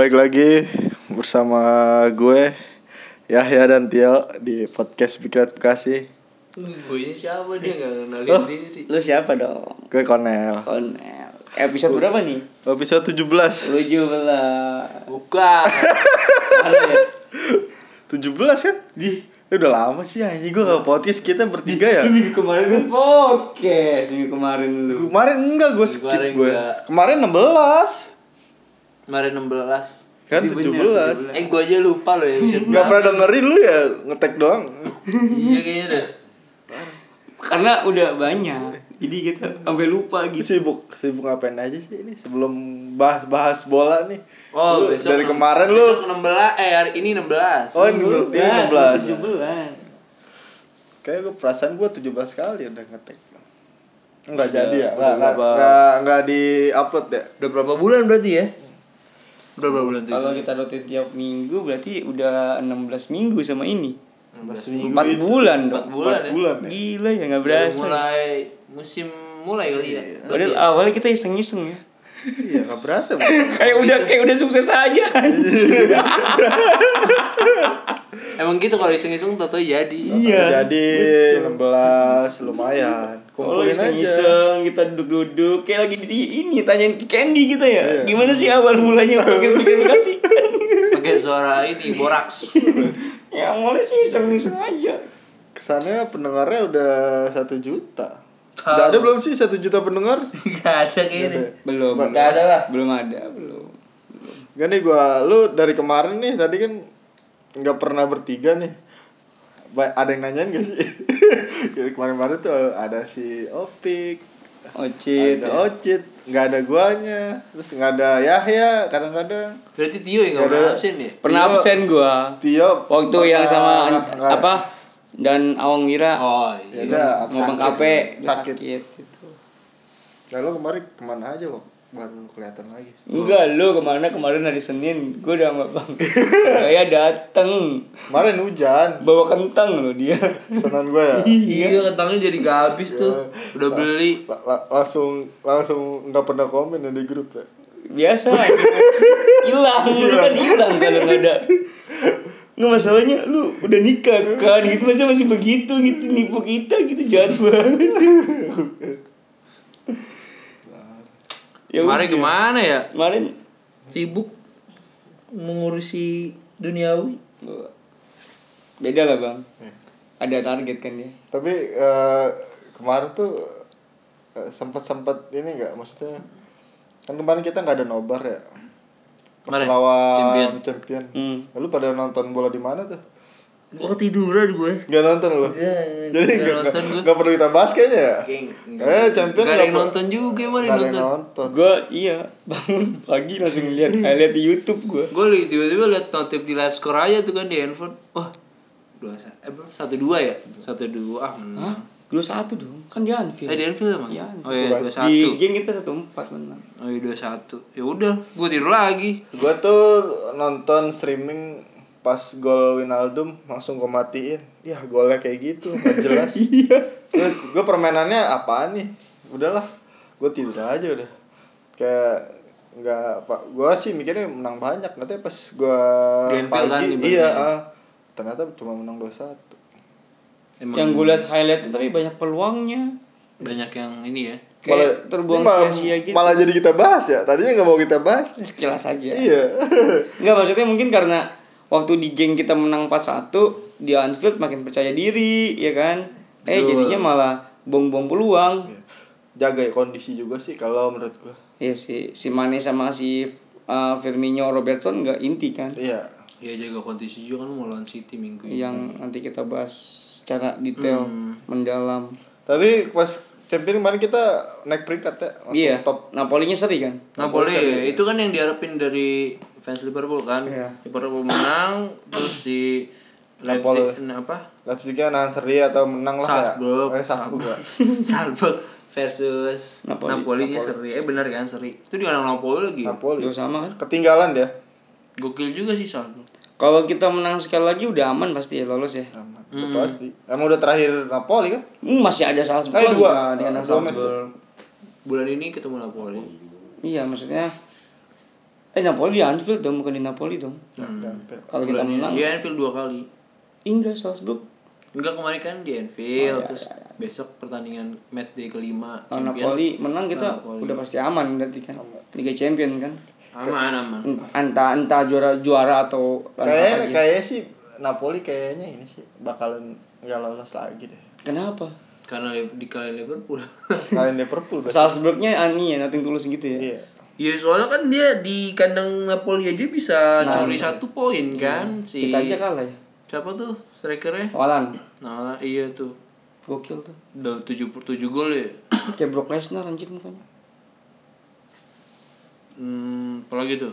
Balik lagi bersama gue Yahya dan Tio di podcast Reds Bekasi. Gue ini siapa dia gak kenalin Oh. diri Lu siapa dong? Gue Konel. Konel. Episode berapa nih? Episode 17. 17. Bukan ya? 17 kan? Di Ya udah lama sih anjing gue gak podcast kita bertiga ya. Minggu kemarin kan podcast Minggu kemarin lu Kemarin enggak gue skip Kemarin gue. Kemarin 16. Kemarin 16 Kan Iya, 17. 17. Eh gue aja lupa loh ya Gak pernah dengerin lu ya ngetek doang. Iya kayaknya deh. Karena udah banyak Jadi kita sampai lupa Lu gitu. Sibuk sibuk ngapain aja sih ini? Sebelum bahas-bahas bola nih. Oh Lu besok dari enam- kemarin lu Besok 16 Eh hari ini 16 Oh ini, ini 16 17 Kayak gue perasaan gue 17 kali udah ngetek. Enggak Udah- jadi ya? Enggak, enggak, enggak di upload ya? Udah berapa bulan berarti ya? Udah berapa bulan tuh? Kalau kita rutin tiap minggu berarti udah 16 minggu sama ini. 16 minggu. 4 itu. bulan Empat dong bulan Empat ya? bulan ya? Gila ya gak Udah berasa. mulai musim mulai kali ya? Padahal awalnya kita iseng-iseng ya. Iya gak berasa. Kayak udah kayak udah sukses aja. Emang gitu kalau iseng-iseng tau jadi. Iya. Jadi 16 lumayan Kalau Kumpulin aja iseng-iseng kita duduk-duduk kayak lagi di ini tanyain ke Candy kita ya. Iya. Gimana sih awal mulanya podcast bikin Bekasi? Pakai suara ini boraks ya awalnya sih iseng-iseng aja. Kesannya pendengarnya udah 1 juta. Udah ada belum sih 1 juta pendengar? Gak ada kayaknya Belum. Gak ada lah. Belum ada, belum. Gak nih gua Lu dari kemarin nih Tadi kan nggak pernah bertiga nih ada yang nanyain gak sih kemarin-kemarin tuh ada si Opik Ocit. ada ya. Ocit nggak ada guanya terus nggak ada Yahya kadang-kadang Berarti Tio yang gak Gak ada. pernah absen ya? Pernah Tio- absen gua. Tio Waktu pernah- yang sama nggak- apa? Dan Awang Wira Oh ya iya udah mau Bang sakit. Kape sakit sakit gitu. Nah, lo kemarin ke mana aja kok baru kelihatan lagi. Enggak, lu ke mana? Kemarin hari Senin Gue udah sama Bang. Saya dateng. Kemarin hujan. Bawa kentang loh dia. Pesanan gue ya? Iya kentangnya jadi gak habis tuh. Udah beli. La- la- langsung langsung nggak pernah komen di grup ya? Biasa hilang lu kan hilang kalau nggak ada. Nggak masalahnya lu udah nikah kan gitu. Masa masih begitu gitu. Nipu kita gitu. Jahat banget ya Kemarin udah. ke mana ya? kemarin Sibuk mengurusi duniawi. Beda lah bang. Ada target kan ya tapi eh, kemarin tuh eh, sempat-sempat ini nggak? Maksudnya kan kemarin kita nggak ada nobar ya? Pas lawan champion. champion, Hmm. Lalu pada nonton bola di mana tuh Oh tiduran gue. Nggak nonton lo Iya, jadi nggak nggak nonton gue. nggak perlu kita bahas kayaknya ya? Eh champion Gak ada yang nonton juga nggak yang ada yang nonton. nonton. Gue iya. bangun pagi langsung lihat highlight di YouTube gue Gue tiba-tiba liat notif di live score aja tuh kan di handphone. Wah dua eh berapa? satu dua ya? Satu dua ah Hah? menang dua satu dong? Kan di Anfield. Eh di Anfield emang? Iya, oh iya dua di satu geng kita satu empat menang oh iya dua satu. Ya udah gue tidur lagi. Gue tuh nonton streaming pas gol Winaldum langsung gue matiin. Ya golnya kayak gitu nggak jelas. Iya. terus gue permainannya apaan nih? Udahlah gue tidur aja udah. Kayak nggak pak gue sih mikirnya menang banyak. Katanya pas gue kan, pagi di iya ah. ternyata cuma menang 2-1 Emang yang gue lihat highlightnya tapi banyak peluangnya. Banyak yang ini ya. Kayak terbuang malah, sia-sia gitu. malah jadi kita bahas ya. Tadinya nggak mau kita bahas sekilas aja. Iya. Enggak maksudnya mungkin karena waktu di geng kita menang 4-1 di Anfield makin percaya diri ya kan eh Betul. jadinya malah bom-bom peluang jaga kondisi juga sih kalau menurut gue ya si si Mane sama si uh, Firmino Robertson nggak inti kan iya ya jaga kondisi juga kan mau lawan City minggu ini yang nanti kita bahas secara detail Hmm. mendalam tapi pas Champions kemarin kita naik peringkat ya, langsung Iya. top. Napolinya seri kan? Napoli itu kan yang diharapin dari fans Liverpool kan. Iya. Liverpool menang terus si Napoli. Leipzig apa? Leipzignya nahan seri atau menang lah Salzburg. ya. Eh, Salzburg. ya. Salzburg versus Napoli. Napoli-nya seri. Eh benar kan seri. Itu di kandang Napoli lagi. Napoli. Juga sama kan? Ketinggalan dia. Gokil juga sih Salzburg. Kalau kita menang sekali lagi udah aman pasti ya lolos ya. Aman. Udah Pasti. Emang udah terakhir Napoli kan? Hmm, masih ada Salzburg Eh, dua. juga di kandang. Salzburg. Bulan ini ketemu Napoli. Iya maksudnya Eh Napoli di Anfield dong bukan di Napoli dong. Dan- Kalau kita menang. Di Anfield dua kali. enggak Salzburg. Enggak kemarin kan di Oh, Anfield iya, terus besok pertandingan match day kelima Kalau. Napoli menang kita Napoli. udah pasti aman berarti kan. Liga Champion kan. Aman aman. Entah entah juara juara atau Kayaknya kayaknya sih Napoli kayaknya ini sih bakalan nggak lolos lagi deh. Kenapa? Karena di kalian Liverpool. Kalian Liverpool. Salzburgnya ani ya, nothing tulus gitu ya. Iya. Iya soalnya kan dia di kandang Napoli aja bisa curi satu poin kan si Kita aja kalah ya. siapa tuh strikernya? Walan. Nah iya tuh Gokil tuh. udah tujuh tujuh gol ya. Kayak Brock Lesnar anjir mukanya. Hmm, apalagi tuh?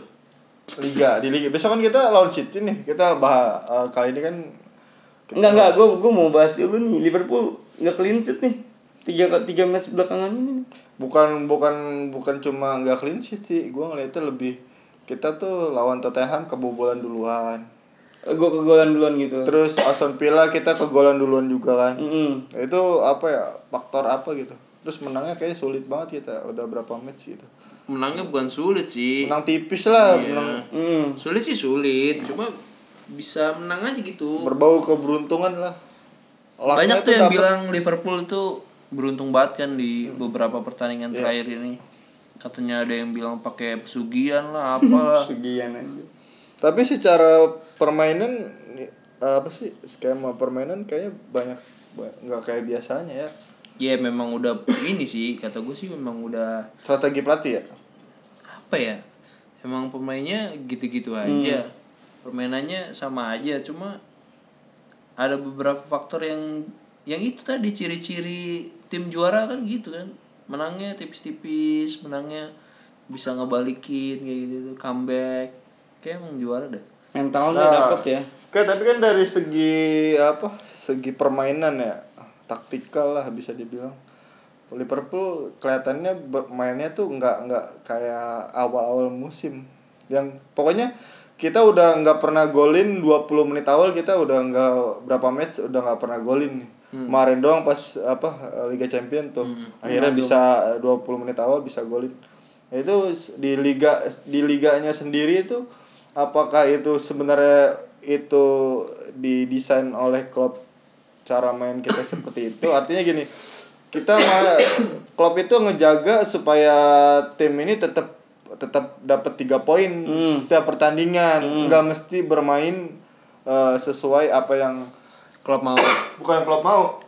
Liga di Liga. Besok kan kita lawan City nih. Kita bahas eh, kali ini kan Enggak enggak, gua gua mau bahas dulu nih Liverpool nggak clean sheet nih. Tiga tiga match belakangan ini. bukan bukan bukan cuma nggak clean sheet sih. Gua ngeliatnya lebih kita tuh lawan Tottenham kebobolan duluan. Eh, Gua kegolan duluan gitu. Terus Aston Villa kita kegolan duluan juga kan. Mm-mm. Itu apa ya? Faktor apa gitu. Terus menangnya kayaknya sulit banget kita. Udah berapa match gitu. Menangnya bukan sulit sih. Menang tipis lah, Iya. menang Hmm. Sulit sih sulit, cuma bisa menang aja gitu. berbau keberuntungan lah. Lucknya Banyak tuh tuh yang dapet- bilang Liverpool itu beruntung banget kan di beberapa pertandingan Iya. terakhir ini. Katanya ada yang bilang pakai pesugihan lah apalah. Segian aja. Tapi secara permainan eh, apa sih skema permainan kayaknya banyak ba- nggak kayak biasanya ya. ya memang udah ini sih kata gue sih memang udah Strategi pelatih ya. apa ya emang pemainnya gitu-gitu aja permainannya sama aja cuma ada beberapa faktor yang yang itu tadi ciri-ciri tim juara kan gitu kan menangnya tipis-tipis menangnya bisa ngebalikin kayak gitu comeback kayak emang juara deh Mentalnya Nah. dapet ya. Oke, tapi kan dari segi apa? Segi permainan ya, taktikal lah bisa dibilang. Liverpool kelihatannya bermainnya tuh nggak nggak kayak awal-awal musim. Yang pokoknya kita udah nggak pernah golin 20 menit awal kita udah nggak berapa match udah nggak pernah golin nih. Kemarin doang pas apa Liga Champion tuh. Akhirnya bisa 20 menit awal bisa golin. Itu di liga di liganya sendiri itu apakah itu sebenarnya itu didesain oleh klub cara main kita seperti itu? Artinya gini kita klub itu ngejaga supaya tim ini tetap tetap dapat tiga poin setiap pertandingan. Nggak mesti bermain eh, sesuai apa yang klub mau. Bukan klub mau.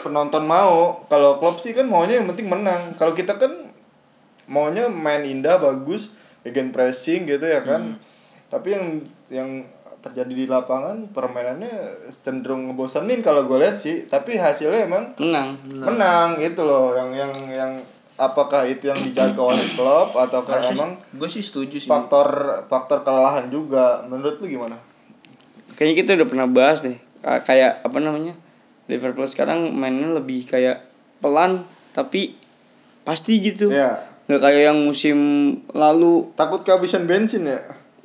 Penonton mau. Kalau klub sih kan maunya yang penting menang. Kalau kita kan maunya main indah bagus again pressing gitu ya kan. Tapi yang yang terjadi di lapangan permainannya cenderung ngebosenin kalau gue lihat sih. Tapi hasilnya emang Menang. menang gitu loh. Yang yang yang apakah itu yang dijaga oleh klub ataukah emang gue sih setuju sih. faktor faktor kelelahan juga. Menurut lu gimana? Kayaknya kita udah pernah bahas deh. Ka- Kayak apa namanya? Liverpool sekarang mainnya lebih kayak pelan tapi pasti gitu. ya Nggak kayak yang musim lalu. takut kehabisan bensin ya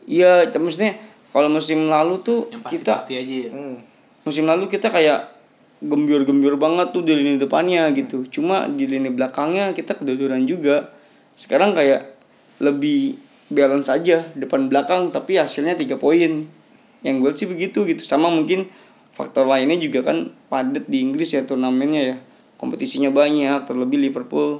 Iya, maksudnya kalau musim lalu tuh yang pasti kita pasti aja ya hmm. musim lalu kita kayak gembur-gembur banget tuh di lini depannya gitu. Cuma di lini belakangnya kita kedodoran juga. Sekarang kayak lebih balance aja depan belakang tapi hasilnya tiga poin. Yang gue sih begitu gitu. Sama mungkin faktor lainnya juga kan padat di Inggris ya turnamennya ya. Kompetisinya banyak, terlebih Liverpool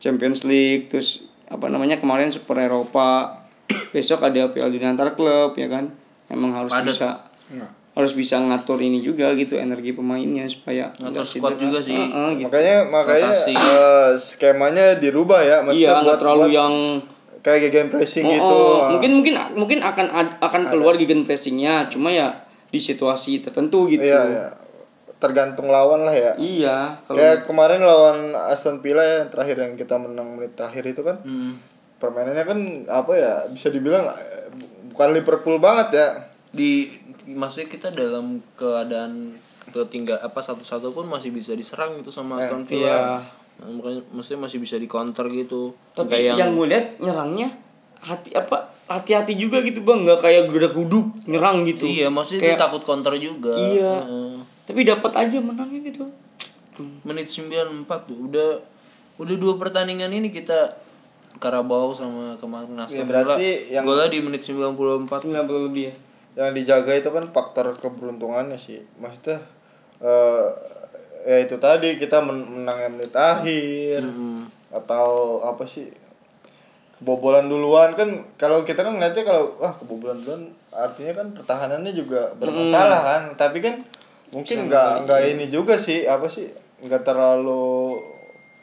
Champions League terus apa namanya kemarin Super Eropa. Besok ada Piala Dunia antar klub ya kan. Emang harus Padat. bisa harus bisa ngatur ini juga gitu energi pemainnya supaya Ngatur squad juga sih. Heeh, gitu. makanya makanya Rotasi. eh, skemanya dirubah ya maksudnya iya buat, terlalu buat yang kayak game pressing Oh, gitu oh, mungkin mungkin mungkin akan akan keluar gegen pressingnya cuma ya di situasi tertentu gitu iya iya tergantung lawan lah ya. iya kalau Kayak kemarin lawan Aston Villa ya terakhir yang kita menang menit terakhir itu kan Hmm. permainannya kan apa ya bisa dibilang eh, bukan Liverpool banget ya. di maksudnya kita dalam keadaan ketinggal apa satu-satu pun masih bisa diserang gitu sama Aston Villa. iya. Nah, makanya maksudnya masih bisa di counter gitu. tapi Kayak yang, gue lihat nyerangnya hati apa hati-hati juga gitu bang nggak kayak gerak guduk nyerang gitu Iya, maksudnya Kayak- takut counter juga. Iya. Heeh. tapi dapat aja menangnya gitu Menit 94 tuh udah udah dua pertandingan ini kita Karabau sama kemarin Aston Ya, berarti Villa. yang- Golnya di menit 94. 90 lebih ya Yang dijaga itu kan faktor keberuntungannya sih. Maksudnya eh ya itu tadi kita men- menang menit akhir Hmm. atau apa sih kebobolan duluan. Kan kalau kita kan ngeliatnya kalau wah kebobolan duluan artinya kan pertahanannya juga bermasalah kan. Tapi kan mungkin nggak nggak ini juga sih apa sih nggak terlalu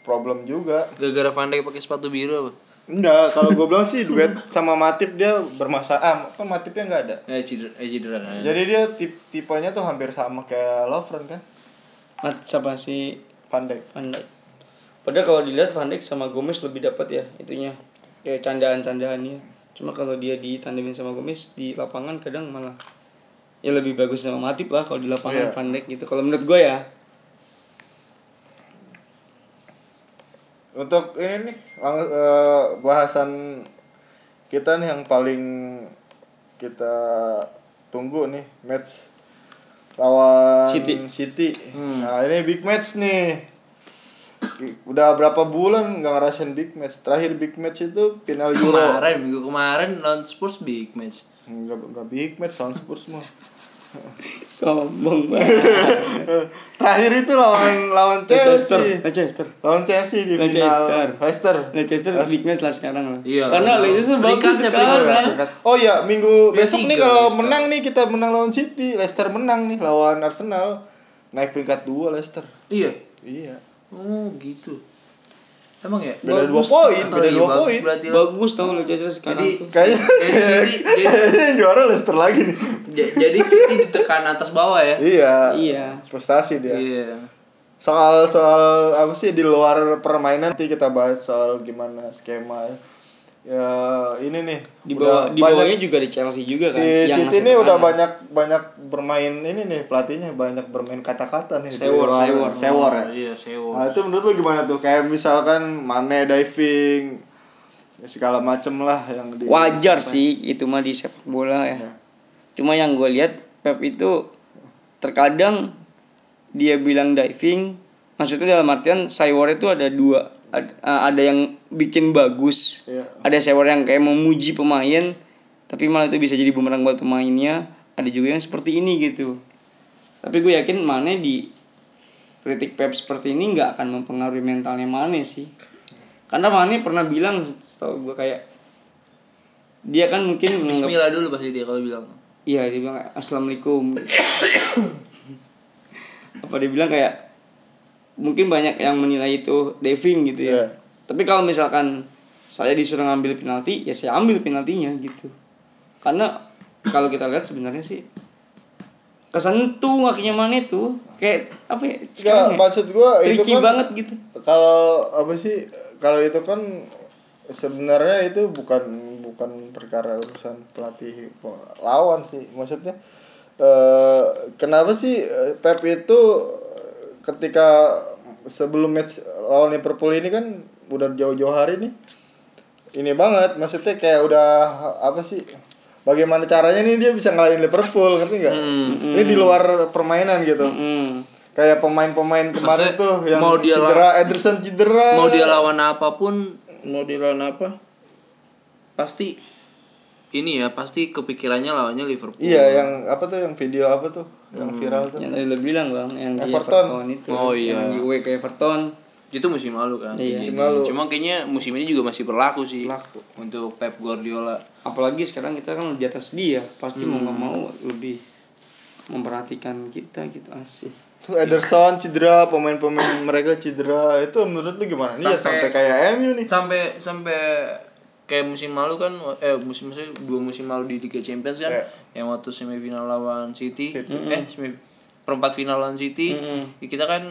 problem juga. Gara-gara Van Dijk pakai sepatu biru apa? enggak kalau gue bilang sih duet sama Matip dia bermasalah. Ah kan Matipnya nggak ada? Eh cedera, eh, cedera jadi dia tip tipenya tuh hampir sama kayak Lovren kan? Mat siapa si Van Dijk. Van Dijk. Padahal kalau dilihat Van Dijk sama Gomez lebih dapat ya itunya kayak candaan-candaannya cuma kalau dia ditandemin sama Gomez di lapangan kadang malah ya lebih bagus sama Matip lah kalau di lapangan Iya. Van Dijk gitu kalau menurut gue ya untuk ini nih eh, bahasan kita nih yang paling kita tunggu nih match lawan City. City. Nah ini big match nih. Udah berapa bulan nggak ngerasain big match. Terakhir big match itu final Euro. Kemarin minggu kemarin lawan Spurs big match. Enggak enggak big match lawan Spurs mah. sombong banget Terakhir itu lawan lawan Leicester Chelsea. Leicester Lawan Chelsea di Leicester. final Leicester. Leicester big match lah sekarang lah Iya, karena Leicester bagus sekarang. Oh iya, minggu besok tiga, nih kalau Leicester. menang nih kita menang lawan City, Leicester menang nih lawan Arsenal. Naik peringkat 2 Leicester. Iya. Iya. Oh gitu. Emang ya? Beda dua Bagus. poin, Oh, beda iya, dua bagus poin. berarti lah. bagus tau Leicester sekarang Jadi tuh Kayaknya Jadi City- jadi- kayaknya yang juara Leicester lagi nih. jadi City ditekan atas bawah ya? Iya. iya Prestasi dia. Iya. Soal soal apa sih di luar permainan nanti kita bahas soal gimana skema ya ini nih di bawah di bawahnya juga di Chelsea juga kan si yang City ini udah banyak banyak bermain ini nih pelatihnya banyak bermain kata-kata nih di Sewor, sewor. sewor ya Iya, sewa. Nah itu menurut lu gimana tuh? Kayak misalkan Mane diving ya segala macem lah yang di wajar sih itu mah di sepak bola ya Ya. cuma yang gue lihat Pep itu terkadang dia bilang diving maksudnya dalam artian Saywar itu ada dua ada, ada yang bikin bagus Iya. ada Saywar yang kayak memuji pemain tapi malah itu bisa jadi bumerang buat pemainnya ada juga yang seperti ini gitu tapi gue yakin Mane di kritik Pep seperti ini nggak akan mempengaruhi mentalnya Mane sih karena Mane pernah bilang setahu gue kayak dia kan mungkin menganggap Bismillah dulu pasti dia kalau bilang. Iya dia bilang assalamualaikum. Apa dia bilang kayak mungkin banyak yang menilai itu diving gitu ya. Iya. Tapi kalau misalkan saya disuruh ngambil penalti, ya saya ambil penaltinya gitu. Karena kalau kita lihat sebenarnya sih kesentuh kakinya mana tuh kayak apa ya? Sekarang ya, maksud gua itu kan banget gitu. kalau apa sih kalau itu kan sebenarnya itu bukan bukan perkara urusan pelatih lawan sih maksudnya eh kenapa sih eh, Pep itu ketika sebelum match lawan Liverpool ini kan udah jauh-jauh hari nih ini banget maksudnya kayak udah apa sih bagaimana caranya nih dia bisa ngalahin Liverpool ngerti nggak ini di luar permainan gitu Hmm. kayak pemain-pemain kemarin Maksudnya, tuh yang mau dia cedera Ederson cedera Mau dia lawan apa pun, mau dia lawan apa? Pasti ini ya, pasti kepikirannya lawannya Liverpool. iya yang apa tuh yang video apa tuh yang Hmm. viral tuh Yang tadi lo bilang bang, yang di Everton. Everton itu. Oh, iya. Yang di away ke Everton. Itu musim lalu kan. Iya. Musim lalu. Cuma kayaknya musim ini juga masih berlaku sih. Berlaku. Untuk Pep Guardiola. apalagi sekarang kita kan di atas dia pasti mau Hmm. nggak mau lebih memperhatikan kita gitu asik tuh Ederson cedera pemain-pemain mereka cedera itu menurut lu gimana nih ya sampai Sampai- kayak MU nih Sampai sampai kayak musim lalu kan eh musim maksudnya dua musim lalu di Liga Champions kan Iya. yang waktu semifinal lawan City, City. eh semif perempat final lawan City Mm-mm. ya kita kan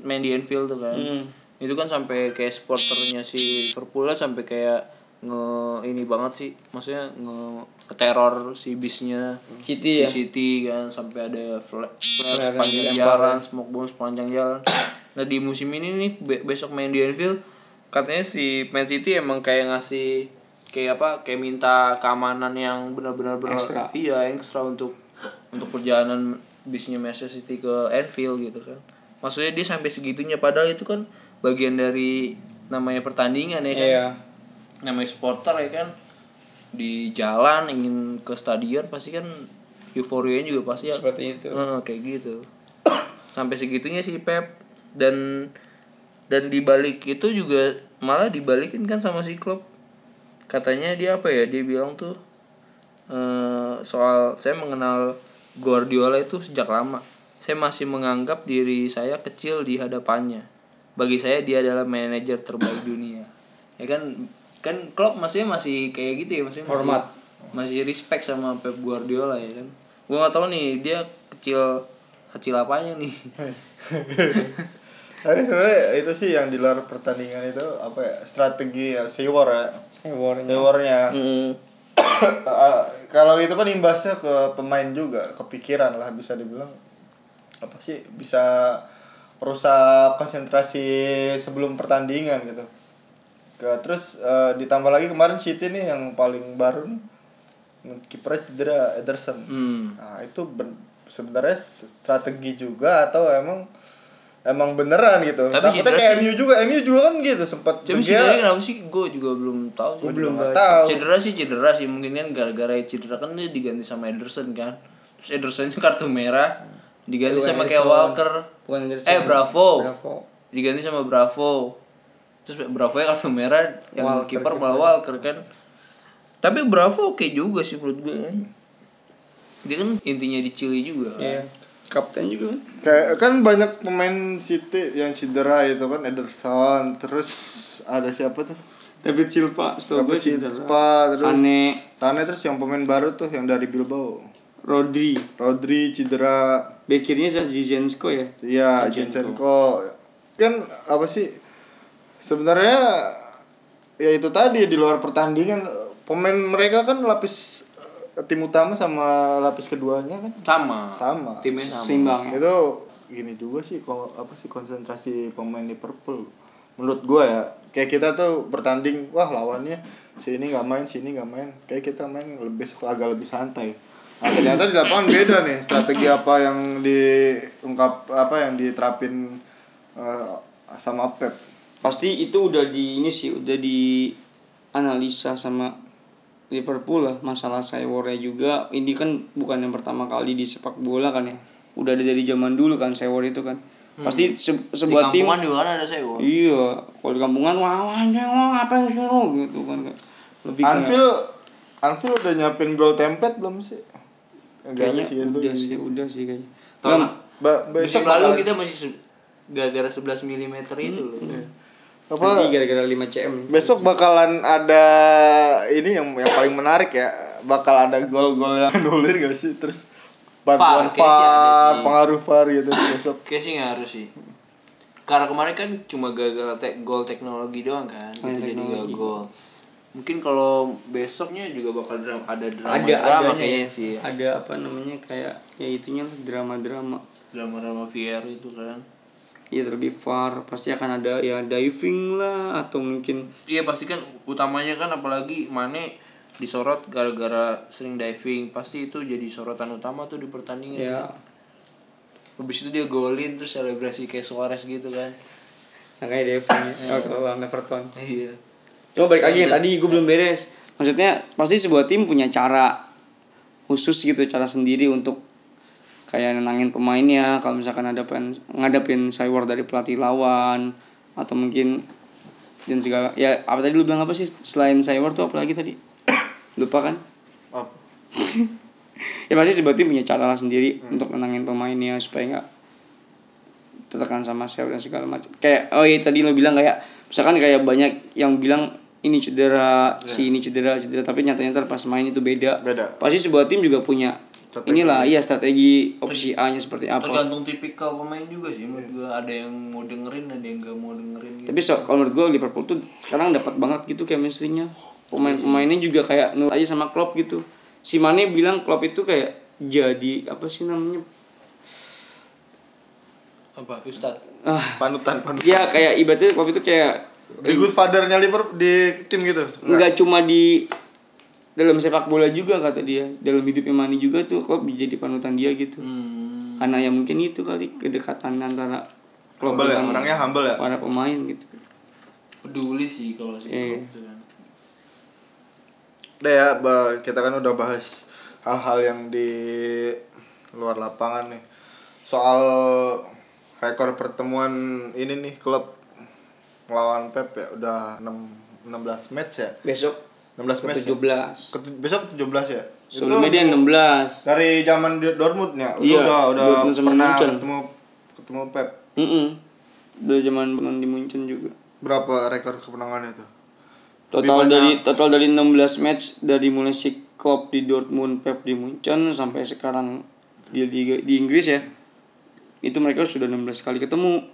main di Anfield tuh kan Mm. itu kan sampai kayak supporternya si Liverpool lah sampai kayak nge ini banget sih maksudnya nge teror si bisnya City si ya? City kan sampai ada flare, flare Flare sepanjang yang dilempar jalan smoke bomb sepanjang jalan nah di musim ini nih be- besok main di Anfield katanya si Man City emang kayak ngasih kayak apa kayak minta keamanan yang benar-benar benar Ekstra. iya ekstra untuk untuk perjalanan bisnya Manchester City ke Anfield gitu kan. Maksudnya dia sampai segitunya padahal itu kan bagian dari namanya pertandingan ya kan. Iya. namanya supporter ya kan. Di jalan ingin ke stadion pasti kan euforianya juga pasti ya. Seperti itu. Heeh, kayak gitu. Sampai segitunya sih Pep. Dan dan dibalik itu juga malah dibalikin kan sama si klub katanya dia apa ya? Dia bilang tuh eh soal saya mengenal Guardiola itu sejak lama. Saya masih menganggap diri saya kecil di hadapannya. Bagi saya dia adalah manajer terbaik dunia. Ya kan? Kan Klopp maksudnya masih kayak gitu ya? Maksudnya masih, Hormat. masih respect sama Pep Guardiola ya kan? Gua nggak tahu nih dia kecil kecil apanya nih Tapi sebenarnya itu sih yang di luar pertandingan itu apa ya strategi ya Sewor ya Sewornya. Sewornya Mm. Eh, kalau itu kan imbasnya ke pemain juga kepikiran lah bisa dibilang apa sih bisa rusak konsentrasi sebelum pertandingan gitu ke terus eh, ditambah lagi kemarin City nih yang paling baru nih kipernya cedera Ederson Hmm. nah itu ben- sebenarnya strategi juga atau emang emang beneran gitu Tapi takutnya cedera kayak sih- MU juga MU juga kan gitu sempat Tapi dia sebenarnya kenapa sih gue juga belum tahu. sih. Gua belum tahu. Cedera sih cedera sih mungkin kan gara-gara cedera kan dia diganti sama Ederson kan. Terus Ederson kartu merah diganti Bukan sama kayak. Walker. Bukan Ederson. Eh Bravo. Bravo. Diganti sama Bravo. Terus Bravo ya kartu merah yang kiper kiper. malah Walker kan. Tapi Bravo oke juga sih menurut gue kan. Dia kan intinya di Chile juga kan. Iya. Kapten juga kan. Kayak kan banyak pemain City yang cedera itu kan Ederson, terus ada siapa tuh? David Silva, David. Silva, terus Sane, Tane terus yang pemain baru tuh yang dari Bilbao. Rodri. Rodri cedera, Bekirnya saya Zizensko ya. iya Zinchenko. Kan apa sih? Sebenarnya ya itu tadi di luar pertandingan pemain mereka kan lapis tim utama sama lapis keduanya kan Sama. sama. Timnya sama. Seimbang ya. itu gini juga sih kalau apa sih konsentrasi pemain Liverpool menurut gua ya kayak kita tuh bertanding wah lawannya si ini nggak main si ini nggak main kayak kita main lebih agak lebih santai nah ternyata di lapangan beda nih strategi apa yang diungkap apa yang diterapin eh, sama Pep Pasti itu udah di ini sih udah di analisa sama Liverpool lah masalah Seiwornya juga. Ini kan bukan yang pertama kali di sepak bola kan ya. Udah ada dari zaman dulu kan Seiwor itu kan. Pasti se- Di sebuah tim kampungan juga kan ada iya kalau di kampungan wah wah ngapain sih lo gitu kan lebih kayak- Anfield Anfield udah nyiapin goal template belum sih? Kayaknya sih udah sih udah sih kayaknya. Tahun besok lalu kita masih gara-gara 11 mm itu loh. Apa nanti gara-gara 5 cm Besok bakalan ada ini yang yang paling menarik ya, bakal ada gol-gol yang nulir gak sih? Terus bantuan ada sih. pengaruh VAR gitu besok. Kayaknya sih nggak harus sih. Karena kemarin kan cuma gagal te gol teknologi doang kan, gitu jadi teknologi. gol. Mungkin kalau besoknya juga bakal dram ada drama ada drama adanya kayaknya ya. sih. ada apa namanya kayak ya itunya lah drama-drama Drama-drama VR itu kan. Ya terlebih far pasti akan ada ya diving lah atau mungkin Iya pasti kan utamanya kan apalagi Mane disorot gara-gara sering diving pasti itu jadi sorotan utama tuh di pertandingan. ya Habis itu dia golin terus selebrasi kayak Suarez gitu kan. sangkanya diving ya waktu lawan Everton Iya. Coba balik lagi tadi gue belum beres. Maksudnya pasti sebuah tim punya cara khusus gitu, cara sendiri untuk kayak nenangin pemainnya. Kalau misalkan ada pen, ngadepin cyber dari pelatih lawan atau mungkin dan segala ya apa tadi lu bilang apa sih selain cyber tuh apa lagi tadi lupa kan Apa? ya pasti sebuah tim punya cara lah sendiri untuk nenangin pemainnya supaya nggak tertekan sama cyber dan segala macam kayak oh iya tadi lo bilang kayak misalkan kayak banyak yang bilang ini cedera si ini cedera cedera tapi nyata nyata pas main itu beda Beda. pasti sebuah tim juga punya strategi. inilah iya strategi opsi A nya seperti apa. tergantung tipikal pemain juga sih menurut gua. Ada yang mau dengerin ada yang gak mau dengerin gitu. Tapi so, kalau menurut gue Liverpool tuh sekarang dapat banget gitu chemistry-nya. Pemain-pemainnya juga kayak nurut aja sama Klopp gitu. Si Mane bilang Klopp itu kayak jadi apa sih namanya? Apa? Ustad. Ah. Panutan panutan. Ya kayak ibaratnya Klopp itu kayak the good fathernya Liverpool di tim gitu? Nggak. cuma di dalam sepak bola juga kata dia dalam hidupnya Mane juga tuh Klopp jadi panutan dia gitu hmm, karena ya mungkin itu kali kedekatan antara Klopp humble ya orangnya humble ya para pemain gitu peduli sih kalau si Iya. Tuh kan. Udah ya, kita kan udah bahas hal-hal yang di luar lapangan nih. Soal rekor pertemuan ini nih klub melawan Pep ya udah 6 16 match ya. besok 16 match. ke Ya? 17 Ketu- besok 17 ya. sebelumnya dia 16 dari zaman di Dortmund ya. Udah Iya, udah, udah pernah Munchen. ketemu ketemu Pep. Mm Dari zaman di Munchen juga. Berapa rekor kemenangannya tuh? Total Lebih dari banyak. total dari 16 match dari mulai si Klopp di Dortmund, Pep di Munchen sampai sekarang di Liga di Inggris ya. Itu mereka sudah 16 kali ketemu.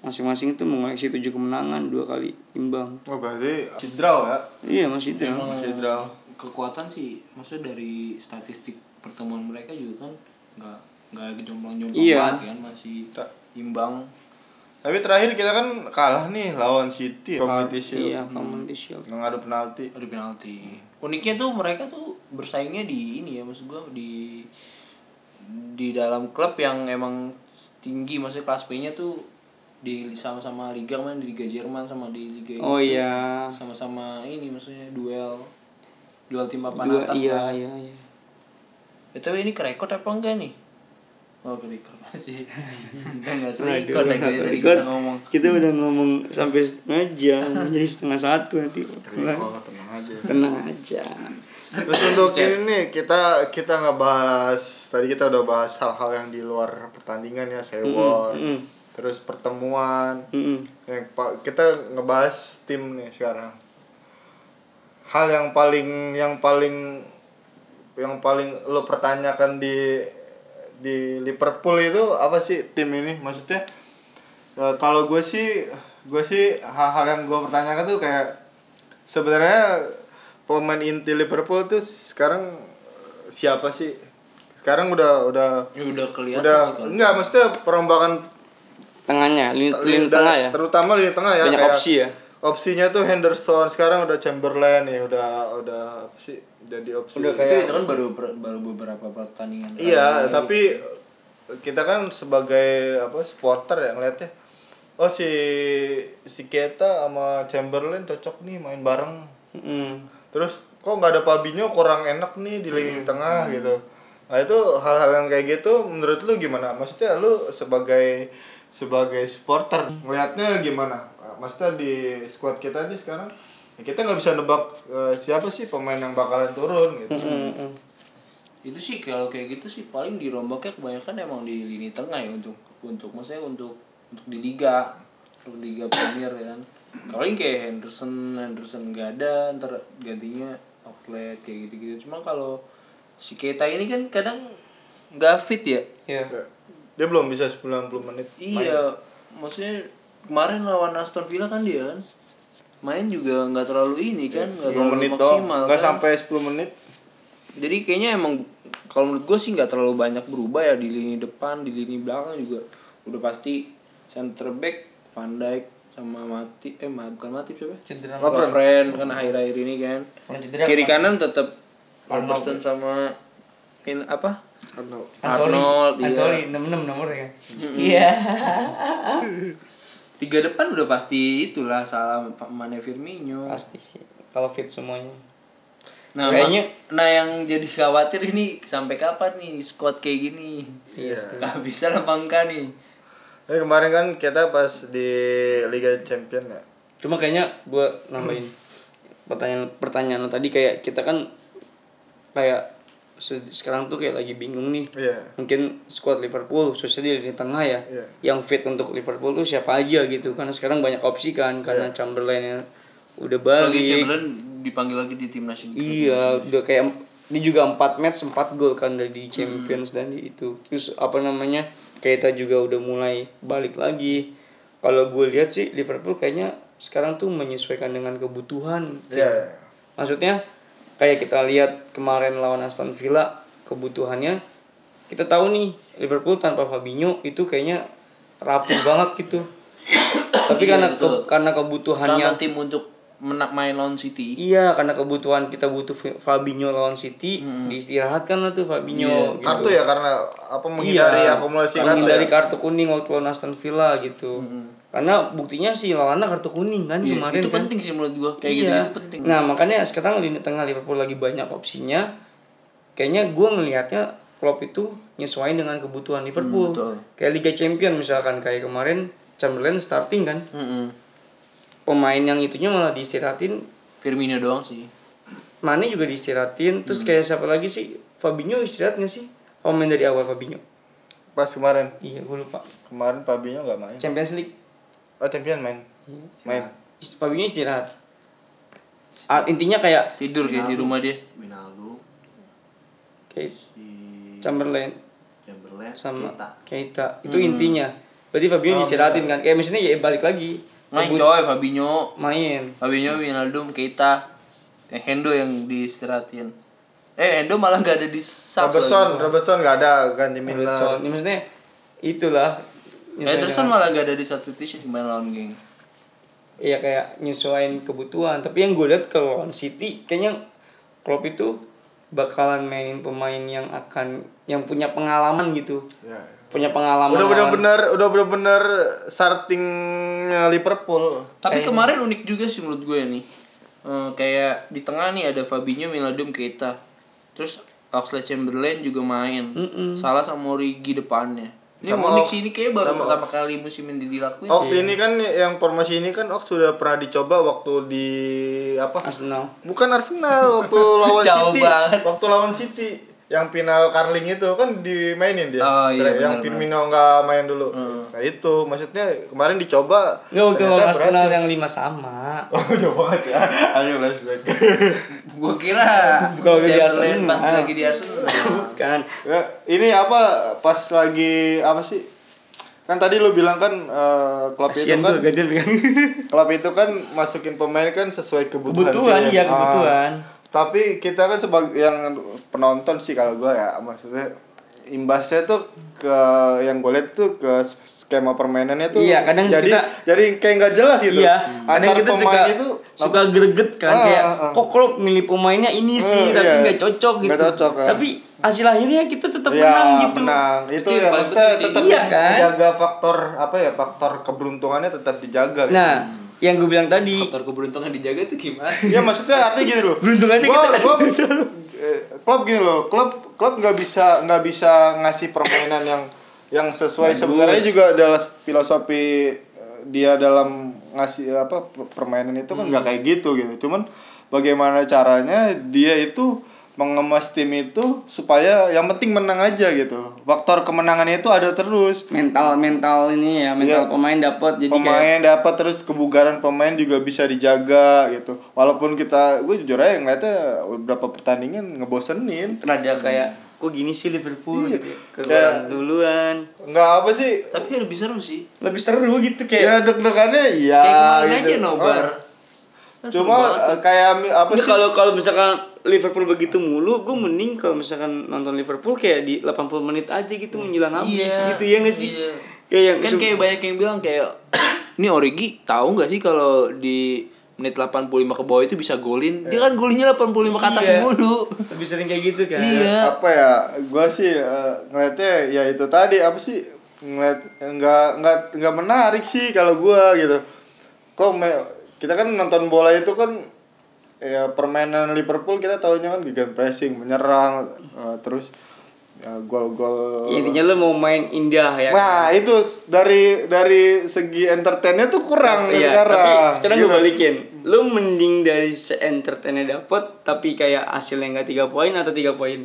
Masing-masing itu mengoleksi 7 kemenangan, dua kali imbang. Oh berarti masih draw ya. Iya, masih itu. Emang Masih draw. kekuatan sih maksudnya dari statistik pertemuan mereka juga kan nggak nggak jomplang-jomplang Iya. banget kan masih Ta- imbang Tapi terakhir kita kan kalah nih lawan City Community Shield. Iya, Community Shield. Ngadu penalti. ada penalti uniknya tuh mereka tuh bersaingnya di ini ya maksud gua di di dalam klub yang emang tinggi maksudnya kelas B-nya tuh di sama-sama liga main di liga Jerman sama di liga Inggris Oh iya. sama-sama ini maksudnya duel duel tim papan atas iya, lah. iya, iya. Ya, tapi ini kerekod apa enggak nih? Oh kerekod masih. Kita lagi tadi kita ngomong. Kita udah ngomong sampai setengah jam, jadi setengah satu nanti. Oh, tenang aja. Tenang aja. Terus untuk ini nih kita kita nggak bahas tadi kita udah bahas hal-hal yang di luar pertandingan ya sewor, mm. Terus pertemuan. Yang pa- kita ngebahas tim nih sekarang. Hal yang paling yang paling yang paling lo pertanyakan di di Liverpool itu apa sih tim ini maksudnya eh, kalau gue sih gue sih hal-hal yang gue pertanyakan tuh kayak sebenarnya pemain inti Liverpool tuh sekarang siapa sih sekarang udah udah Ya udah kelihatan udah enggak maksudnya perombakan Tengahnya, lini, lini tengah ya. terutama lini tengah ya Banyak kayak opsi ya. opsinya tuh Henderson sekarang udah Chamberlain ya udah udah apa sih jadi opsi Udah Itu, kayak- itu kan baru baru beberapa pertandingan. iya terakhir. tapi kita kan sebagai apa supporter ya ngeliatnya oh si si Keta sama Chamberlain cocok nih main bareng Mm. terus kok nggak ada Fabinho kurang enak nih di lini tengah gitu nah itu hal-hal yang kayak gitu menurut lu gimana maksudnya lu sebagai sebagai supporter ngelihatnya gimana maksudnya di squad kita nih sekarang ya kita nggak bisa nebak eh, siapa sih pemain yang bakalan turun gitu Mm-mm. Itu sih kalau kayak gitu sih paling dirombaknya kebanyakan emang di lini tengah ya untuk untuk maksudnya untuk untuk di liga untuk di liga Premier ya kan. Kalau yang kayak Henderson Henderson nggak ada ntar gantinya outlet kayak gitu-gitu. Cuma kalau si Keita ini kan kadang nggak fit ya. Iya. Dia belum bisa 90 menit Iya, maksudnya kemarin lawan Aston Villa kan dia kan main juga nggak terlalu ini kan, nggak 10 terlalu menit maksimal nggak kan. sampai 10 menit Jadi kayaknya emang kalau menurut gue sih nggak terlalu banyak berubah ya di lini depan, di lini belakang juga udah pasti center back Van Dijk sama Mati eh ma- bukan Mati siapa? Cedera. Lovren kan akhir-akhir ini kan. Kiri kanan tetap Arnold. Robertson sama in apa? Arnold. Arnold, iya. Ansori 66 nomornya kan. Iya. Tiga depan udah pasti itulah salah Mane Firmino. Pasti sih. Kalau fit semuanya. Nah, Kayaknya- nah yang jadi khawatir ini sampai kapan nih squad kayak gini? Iya. Gak bisa apa enggak nih? Tapi kemarin kan kita pas di Liga Champion ya Cuma kayaknya gua nambahin pertanyaan pertanyaan lo tadi kayak kita kan kayak sekarang tuh kayak lagi bingung nih. iya Mungkin squad Liverpool khususnya di lini tengah ya. Iya. Yang fit untuk Liverpool tuh siapa aja gitu. Karena sekarang banyak opsi kan karena Chamberlain yang udah balik. Chamberlain dipanggil lagi di timnas ini. Iya, udah kayak dia juga 4 match 4 gol kan dari di Champions dan di itu terus apa namanya Keita juga udah mulai balik lagi kalau gue lihat sih Liverpool kayaknya sekarang tuh menyesuaikan dengan kebutuhan Iya. maksudnya kayak kita lihat kemarin lawan Aston Villa kebutuhannya kita tahu nih Liverpool tanpa Fabinho itu kayaknya rapuh banget gitu tapi Iya, karena ke- karena kebutuhannya Karena tim untuk menak main lawan City. Iya, karena kebutuhan kita butuh Fabinho lawan City, diistirahatkan lah tuh Fabinho gitu. Kartu ya karena apa menghindari Iya, akumulasi kartu. menghindari ya? kartu kuning waktu lawan Aston Villa gitu. Karena buktinya sih lawannya kartu kuning kan Iya, kemarin itu kan. penting sih menurut gua. Kayak Iya. gitu itu penting. Nah, makanya sekarang lini tengah Liverpool lagi banyak opsinya. Kayaknya gua ngelihatnya Klopp itu nyesuaiin dengan kebutuhan Liverpool. Hmm, betul. kayak Liga Champion misalkan kayak kemarin Chamberlain starting kan. Mm-mm. Pemain yang itunya malah diistirahatin Firmino doang sih. Mane juga diistirahatin terus kayak siapa lagi sih Fabinho istirahat nggak sih oh main dari awal Fabinho Pas kemarin. iya gue lupa Kemarin Fabinho nggak main. Champions League Oh, champion main. Main. Fabinho istirahat Ah, intinya kayak Tidur kayak di rumah dia. Winaldo kayak si Chamberlain Chamberlain sama Keita. Keita itu intinya berarti Fabinho diistirahatin kan kayak misalnya ya balik lagi Main Kebut- coy Fabinho. main Fabinho, Wijnaldum, Keita. Eh, Hendo yang diistirahatin. Eh, Hendo malah gak ada di sub Robertson. Robertson nggak ada ganti Miller. Robertson ini maksudnya itulah Ederson dengan- malah gak ada di satu t-shirt main lawan geng. Iya kayak nyesuaiin kebutuhan tapi yang gue lihat kalau lawan City kayaknya Klopp itu bakalan mainin pemain yang akan yang punya pengalaman gitu Ya. punya pengalaman Udah benar-benar udah benar-benar startingnya Liverpool. Tapi kemarin unik juga sih menurut gue nih. Eh, kayak di tengah nih ada Fabinho, Wijnaldum, Keita. Terus Oxlade Chamberlain juga main. Salah sama Origi depannya. Ini Sama unik Ox- sih ini kayak baru sama pertama kali musim ini dilakuin. Ox ini kan yang formasi ini kan Ox sudah pernah dicoba waktu di apa? Arsenal Bukan Arsenal waktu lawan Jauh City. banget. Waktu lawan City yang final Carling itu kan dimainin dia. Oh, iya, yang benar, Firmino nggak main dulu. Nah itu maksudnya kemarin dicoba. nggak waktu ternyata lawan Arsenal berhasil. yang lima sama Oh jauh banget ya. Ayo flashback. Gue kira Kalau di Arsenal. pas lagi di Arsenal. kan ya, ini apa pas lagi apa sih? Kan tadi lu bilang kan eh, klub itu kasihan kan pegang klub itu kan masukin pemain kan sesuai kebutuhan. kebutuhan tim. iya Ah, kebutuhan tapi kita kan sebagai yang penonton sih kalau gue ya maksudnya imbasnya tuh ke yang gue lihat tuh ke skema permainannya tuh Iya, kadang jadi kita- jadi kayak nggak jelas gitu iya kadang kita suka itu suka greget kan Ah, kayak ah, ah. kok Klopp milih pemainnya ini sih Eh, tapi iya. nggak cocok gitu Nggak cocok, ya. tapi hasil akhirnya kita tetap Iya, menang gitu menang. Itu, Itu ya maksudnya tetap Iya, kan? dijaga faktor apa ya faktor keberuntungannya tetap dijaga gitu. nah yang gue bilang tadi Faktor keberuntungan dijaga tuh gimana? ya maksudnya artinya gini loh Beruntung aja gua, kita- gua, eh, klub gini loh klub klub nggak bisa nggak bisa ngasih permainan yang yang sesuai sebenarnya juga adalah filosofi eh, dia dalam ngasih apa permainan itu kan nggak kayak gitu gitu. Cuman bagaimana caranya dia itu mengemas tim itu supaya yang penting menang aja gitu. Faktor kemenangannya itu ada terus. Mental mental ini ya mental Iya. pemain dapat jadi kayak pemain dapat terus kebugaran pemain juga bisa dijaga gitu. Walaupun kita gue jujur aja ngeliatnya beberapa pertandingan ngebosenin. Rada kayak kok gini sih Liverpool Iya. gitu ya. Kegolong duluan nggak apa sih Tapi lebih seru sih. lebih seru gitu kayak ya deg-degannya iya Kayak kemarin aja gitu. nobar. Oh. Seru cuma kayak apa Ya sih kalau kalau misalkan Liverpool begitu mulu, gue mending kalau misalkan nonton Liverpool kayak di 80 menit aja gitu menjelang habis Iya, gitu ya nggak sih? iya. Kayak yang kan kayak banyak yang bilang kayak ini Origi tahu nggak sih kalau di menit 85 ke bawah itu bisa golin dia kan golinnya 85 ke atas Iya. mulu lebih sering kayak gitu kan. Iya. apa ya gue sih eh, ngeliatnya ya itu tadi apa sih ngeliat nggak nggak nggak menarik sih kalau gue gitu kok me- kita kan nonton bola itu kan ya permainan Liverpool kita tahunya kan gigant pressing menyerang eh, terus gol-gol Ya, intinya lu mau main indah ya. nah itu dari dari segi entertainnya tuh kurang Iya, sekarang tapi sekarang gue gitu. balikin. Lu mending dari se-entertainnya dapet tapi kayak hasilnya nggak tiga poin atau tiga poin?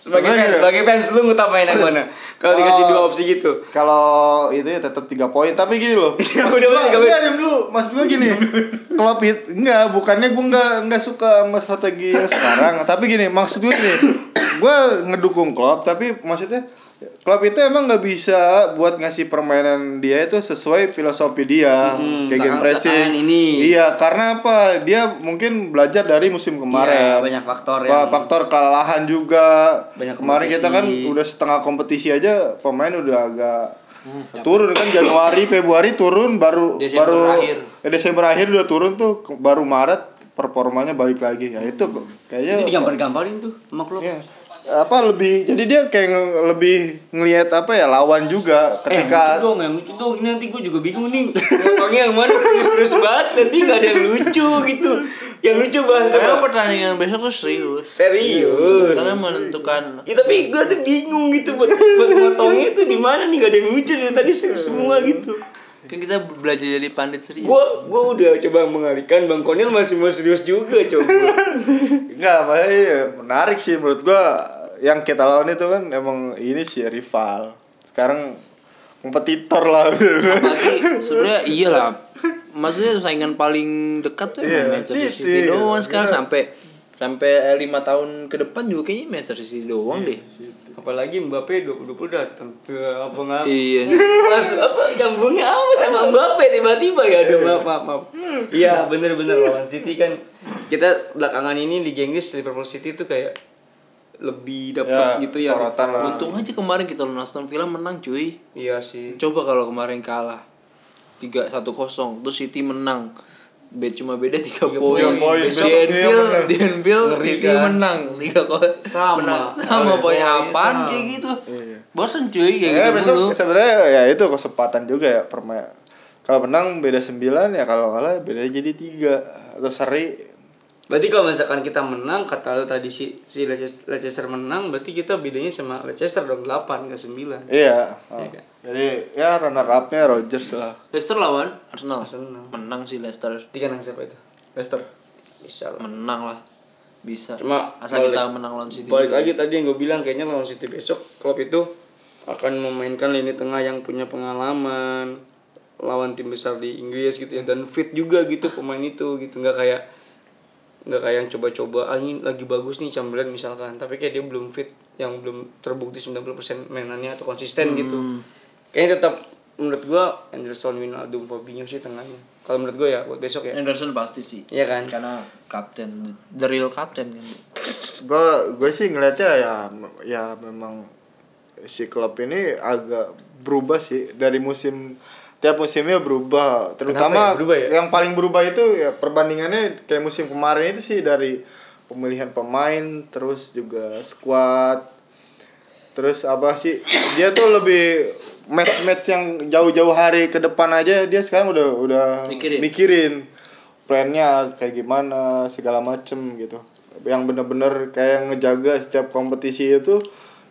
Sebagai fans, sebagai fans lu ngutamain yang mana? Kalau dikasih dua opsi gitu. kalau itu ya tetap tiga poin tapi gini loh. Ya udah, gua enggak diam dulu maksud gua gini klub itu enggak bukannya gua enggak enggak suka sama strategi yang sekarang. Tapi gini maksud gua gini gua ngedukung klub tapi maksudnya klub itu emang nggak bisa buat ngasih permainan dia itu sesuai filosofi dia. Hmm, kayak game pressing. ini. iya karena apa? Dia mungkin belajar dari musim kemarin. Iya, banyak faktor Fa- yang- faktor kelelahan juga. Banyak kemarin kita kan udah setengah kompetisi aja pemain udah agak turun kan Januari Februari turun baru Desember baru akhir. eh, Desember akhir udah turun tuh baru Maret performanya balik lagi. Ya itu kayaknya Itu digampar-gamparin tuh sama klub. Iya. Apa lebih jadi dia kayak nge- lebih ngelihat apa ya lawan juga Eh, yang lucu ketika dong, yang lucu dong. Ini nanti gue juga bingung nih. Ngomongnya yang mana serius-serius banget. Nanti gak ada yang lucu gitu. Yang lucu bahas Karena apa? pertandingan besok tuh serius. Serius. Karena menentukan Ya, tapi gue tuh bingung gitu buat buat motongnya tuh di mana nih gak ada yang lucu dari tadi serius semua gitu. kan kita belajar jadi pandit serius. Gue gue udah coba mengalihkan Bang Konil masih mau serius juga coba. Enggak, makanya iya, menarik sih menurut gua yang kita lawan itu kan emang ini sih rival. Sekarang kompetitor lah. Apalagi sebenarnya iyalah. Maksudnya saingan paling dekat tuh Iya, emang Manchester City. City doang sekarang Iya. sampai sampai eh, lima tahun ke depan juga kayaknya Manchester City doang deh. Apalagi Mbappe 2020 datang. Ya, apa ngap? Iya. Mas apa nyambungnya apa sama Mbappe tiba-tiba ya aduh maaf maaf maaf. Iya bener-bener lawan City kan kita belakangan ini Liga Inggris Liverpool City tuh kayak lebih dapat Ya, gitu ya. sorotan lah. Untung aja kemarin kita lawan Aston Villa menang cuy. Iya sih. Coba kalau kemarin kalah 3-1-0 terus City menang. Be cuma beda 3 poin. Tiga poin. Di iya, Anfield, bener. di Anfield City kan? menang 3 poin. Sama. Menang. Sama Poin, apaan kayak gitu. Iya. Bosen cuy kayak Ya gitu besok dulu. sebenarnya ya itu kesempatan juga ya permain. Kalau menang beda 9 ya kalau kalah beda jadi 3 atau seri Berarti kalau misalkan kita menang kata lu tadi si si Leicester Leicester menang berarti kita bedanya sama Leicester dong 8 ke 9. Iya. oh. Iya kan? Jadi ya runner up-nya Rodgers lah. Leicester lawan Arsenal. Arsenal. Menang sih Leicester. Tiga nang siapa itu? Leicester. Bisa lah. Menang lah. Bisa. Cuma asal balik- kita menang lawan City. Balik juga. lagi tadi yang gue bilang kayaknya lawan City besok klub itu akan memainkan lini tengah yang punya pengalaman lawan tim besar di Inggris gitu ya dan fit juga gitu pemain itu gitu nggak kayak nggak kayak yang coba-coba ah ini lagi bagus nih Chamberlain misalkan. Tapi kayak dia belum fit yang belum terbukti 90% mainannya atau konsisten gitu. Kayaknya tetap menurut gua Anderson Wijnaldum Fabinho sih tengahnya. Kalau menurut gua ya buat besok ya. Anderson pasti sih. Iya kan? Karena kapten, the real kapten kan. gue gue sih ngeliatnya ya ya memang si klub ini agak berubah sih. Dari musim tiap musimnya berubah terutama ya berubah ya? yang paling berubah itu ya perbandingannya kayak musim kemarin itu sih dari pemilihan pemain terus juga squad terus apa sih dia tuh lebih match match yang jauh-jauh hari ke depan aja dia sekarang udah udah Mikirin. mikirin plannya kayak gimana segala macem gitu yang bener-bener kayak ngejaga setiap kompetisi itu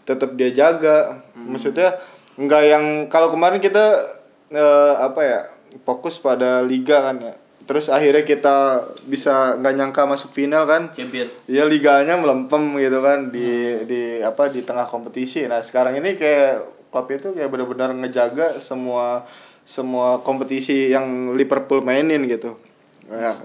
tetap dia jaga maksudnya nggak yang kalau kemarin kita eh, apa ya fokus pada liga kan ya. Terus akhirnya kita bisa nggak nyangka masuk final kan. Champion. ya liganya melempem gitu kan di di apa di tengah kompetisi. Nah sekarang ini kayak klub itu kayak benar-benar ngejaga semua semua kompetisi yang Liverpool mainin gitu. Ya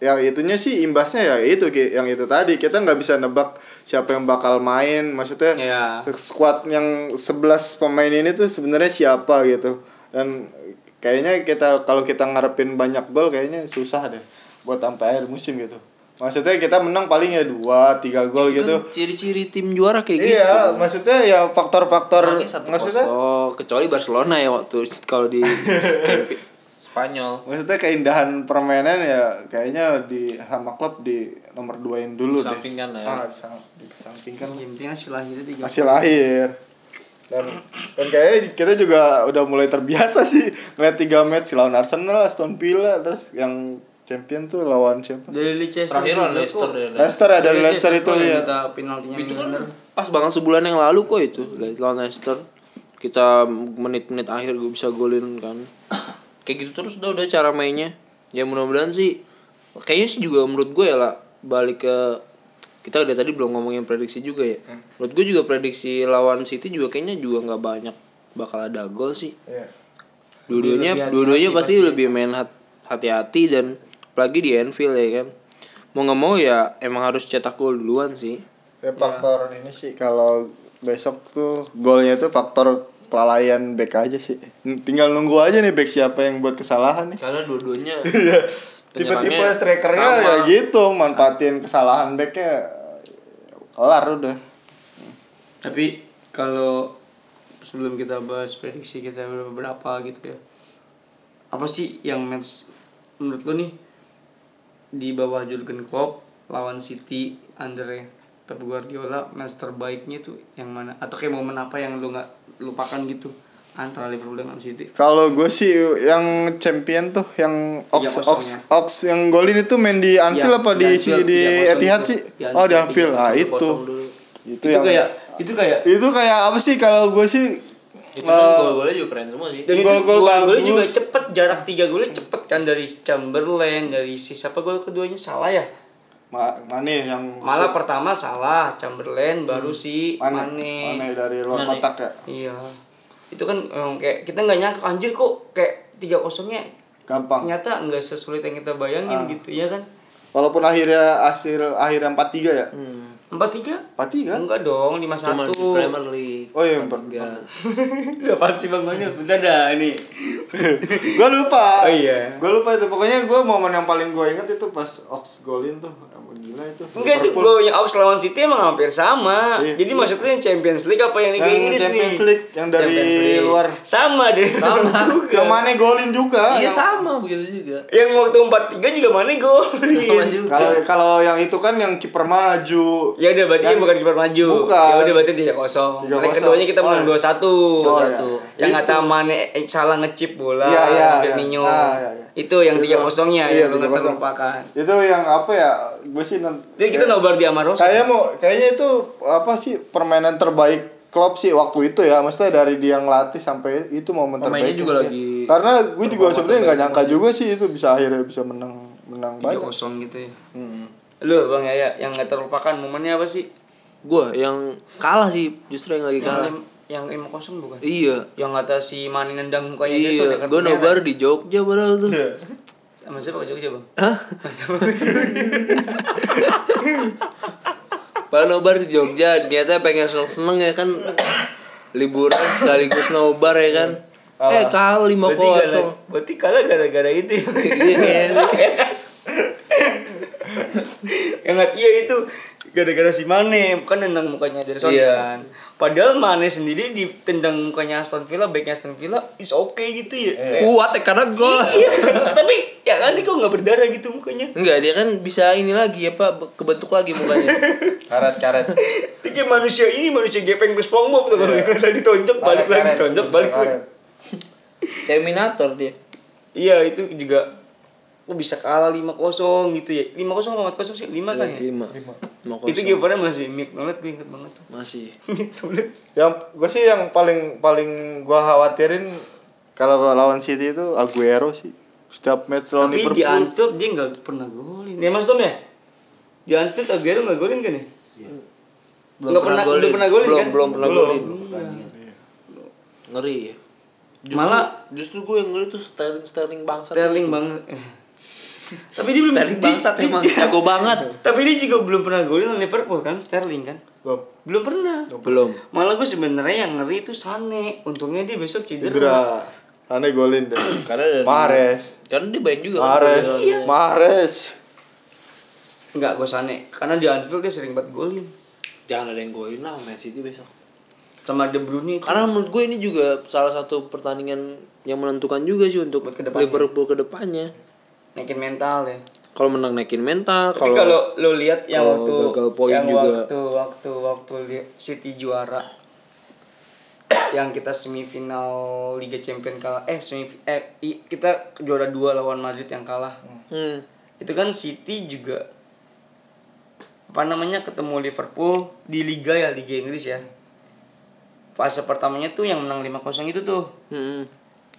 ya itunya sih imbasnya ya itu yang itu tadi. Kita nggak bisa nebak siapa yang bakal main. Maksudnya ya squad yang 11 pemain ini tuh sebenarnya siapa gitu dan kayaknya kita kalau kita ngarepin banyak gol kayaknya susah deh buat sampai akhir musim gitu maksudnya kita menang paling ya dua tiga gol Itu gitu kan ciri-ciri tim juara kayak gitu. iya maksudnya ya faktor-faktor maksudnya kosong kecuali Barcelona ya waktu kalau di Spanyol. maksudnya keindahan permainan ya kayaknya di sama klub di nomor duain dulu deh Sampingkan lah ya. ah, disam- dikesampingkan yang penting hasil akhirnya tiga hasil akhir dan dan kayaknya kita juga udah mulai terbiasa sih ngeliat tiga match lawan Arsenal, Aston Villa, terus yang champion tuh lawan siapa? sih? dari Leicester Terakhir lawan Leicester. Leicester ya dari Leicester itu ya. kita penaltinya Itu kan bener. pas banget sebulan yang lalu kok itu lawan Leicester. Kita menit-menit akhir gue bisa golin kan. Kayak gitu terus udah udah cara mainnya. Ya mudah-mudahan sih kayaknya sih juga menurut gue ya lah balik ke kita udah tadi belum ngomongin prediksi juga ya menurut gue juga prediksi lawan City juga kayaknya juga nggak banyak bakal ada gol sih Iya. dua-duanya Lebih dua-duanya hati-hati pasti lebih main hat- hati-hati dan apalagi di Anfield ya kan mau nggak mau ya emang harus cetak gol duluan sih Ya, faktor ini sih kalau besok tuh golnya tuh faktor kelalaian back aja sih. Tinggal nunggu aja nih back siapa yang buat kesalahan nih. karena dua-duanya Tipe-tipe strikernya sama. ya gitu, manfaatin kesalahan backnya kelar udah. Tapi kalau sebelum kita bahas prediksi kita beberapa gitu ya. Apa sih yang match menurut lo nih di bawah Jurgen Klopp lawan City under Pep Guardiola match terbaiknya tuh yang mana? Atau kayak momen apa yang lo nggak lupakan gitu antara Liverpool dengan City? Kalau gue sih yang champion tuh yang Ox Ox ya. Ox yang golin itu main di Anfield Iya, apa di di Anfield, di tiga kosong Etihad sih? Di Oh di Anfield, Ah itu. dulu. Itu Itu yang kayak itu kayak itu kayak apa sih kalau gue sih itu kan gol-golnya juga keren semua sih dan Gol-gol juga cepet jarak tiga golnya cepet kan dari Chamberlain dari si siapa gol keduanya salah ya Ma Mane yang malah pertama salah Chamberlain baru si Mane, Mane, Mane dari luar Mane. kotak ya. iya itu kan emang kayak kita nggak nyangka anjir kok kayak tiga kosongnya Gampang. ternyata nggak sesulit yang kita bayangin Ah. gitu ya kan Walaupun akhirnya hasil akhirnya 4-3 ya. hmm. empat tiga 4-3 kan? enggak dong lima satu Premier League Oh iya, empat empat- tiga. Apaan sih bang Manu? Bentar dah ini gue lupa. Oh iya. Gue lupa itu. Pokoknya gue momen yang paling gue inget itu pas Ox golin tuh. Gila itu. Enggak itu golnya Aux lawan City emang hampir sama. Iya. Jadi maksudnya yang Champions League apa yang Liga Yang Inggris Champions nih? League, yang dari Champions League. luar. Sama deh. Sama. Yang Mane golin juga. iya yang- sama begitu juga yang waktu 4-3 juga mana golin. juga Kalau kalau yang itu kan yang kiper maju. Ya udah berarti Yang- bukan kiper maju. Bukan. Ya udah berarti 3-0. 3-0. Leg keduanya kita menang Oh, 2-1. Oh, iya. 2-1. Yang Itu. kata Mane eh, salah ngechip bola Iya, iya, Firmino. iya. Ah, iya, iya. Itu yang. 3-0-nya Iya, yang lu nggak 3-0. terlupakan. Itu yang apa ya? Gue sih non- Jadi kita nobar di Amarosa. Kayaknya mau kayaknya itu apa sih permainan terbaik Klopp sih waktu itu ya maksudnya dari dia ngelatih sampai itu momen Pemainnya terbaik juga ya. lagi karena gue juga sebenarnya nggak nyangka juga sih itu bisa akhirnya bisa menang menang banyak 3-0 gitu ya. hmm. Lu Bang Yaya yang nggak terlupakan momennya apa sih? gue yang kalah sih justru yang lagi kalah Yang lima kosong bukan? iya Yang kata si Mani nendang mukanya iya soalnya kartu gue merah. nobar di Jogja padahal tuh Iya. Sama siapa ke Jogja bang? Hah? Padahal nobar di Jogja, niatnya pengen seneng-seneng ya kan Liburan sekaligus nobar ya kan Eh kalah lima kosong berarti kalah gara-gara itu. ya? Iya. Yang nggak iya itu gara-gara si Mane kan nendang mukanya Ederson Iya. kan. Padahal Mane sendiri ditendang mukanya Aston Villa, backnya Aston Villa is okay gitu ya. Kayak- Kuat ya karena gol. Iya, tapi ya kan kok nggak berdarah gitu mukanya. Enggak, dia kan bisa ini lagi apa kebentuk lagi mukanya. Karet karet. Dia kayak manusia ini manusia gepeng plus SpongeBob tuh kalau tadi ditonjok balik Karet, lagi tonjok balik lagi. Terminator dia. Iya itu juga kok bisa kalah 5-0 gitu ya? 5-0 apa 4-0 sih? 5 kan ya? Lima. Lima. Itu gimana masih Mick Nolet gue inget banget tuh. Masih. Mick Nolet yang gue sih yang paling paling gue khawatirin kalau lawan City itu Aguero sih. Setiap match lawan tapi Liverpool. Di Anfield dia nggak pernah golin. Ya mas Tom ya? Di Anfield Aguero nggak golin kan ya? Nggak pernah- belum pernah golin, belum, kan? belum pernah Belum. golin. Ngeri ya. Justru, Malah- justru gue yang ngeri tuh Sterling Sterling bangsat Sterling itu. tapi dia belum Sterling di- bangsat di- emang jago banget. Tapi dia juga belum pernah golin Liverpool kan Sterling kan? Belum. belum pernah. Belum. Malah gue sebenarnya yang ngeri itu Sane. Untungnya dia besok cedera, Cedera. Aneh golin deh. Karena Mahrez. Karena dia banyak juga kan Mahrez. golnya. Mahrez. Enggak gue Sane. Karena di Anfield dia sering banget golin. Jangan ada yang golin lah Man City besok. Sama De Bruyne itu. Karena menurut gue ini juga salah satu pertandingan yang menentukan juga sih untuk. Liverpool ke depannya naikin mental ya kalau menang naikin mental Tapi kalau lo lihat yang kalau waktu gagal poin yang juga. waktu waktu waktu City juara yang kita semifinal Liga Champion kalah eh semif eh kita juara dua lawan Madrid yang kalah hmm. itu kan City juga apa namanya ketemu Liverpool di Liga ya Liga Inggris ya fase pertamanya tuh yang menang 5-0 itu tuh Hmm.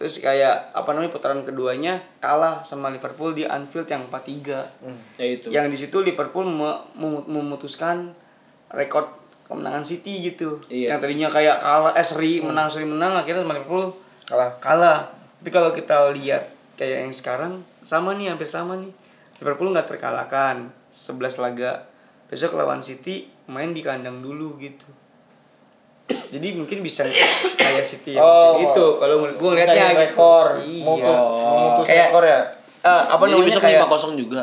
Terus kayak apa namanya putaran keduanya kalah sama Liverpool di Anfield yang 4-3 ya itu. Yang di situ Liverpool me- mem- memutuskan rekor kemenangan City gitu. Iya. yang tadinya kayak kalah eh seri menang seri menang akhirnya sama Liverpool Kalah. kalah. Tapi kalau kita lihat kayak yang sekarang sama nih hampir sama nih. Liverpool nggak terkalahkan. 11 laga. Besok lawan City main di kandang dulu gitu jadi mungkin bisa kayak City yang Oh, itu kalau menurut gue ngeliatnya Kayak gitu. rekor, iya. mutus, memutus Kayak- rekor ya. Eh, apa Jadi namanya kayak 5-0 juga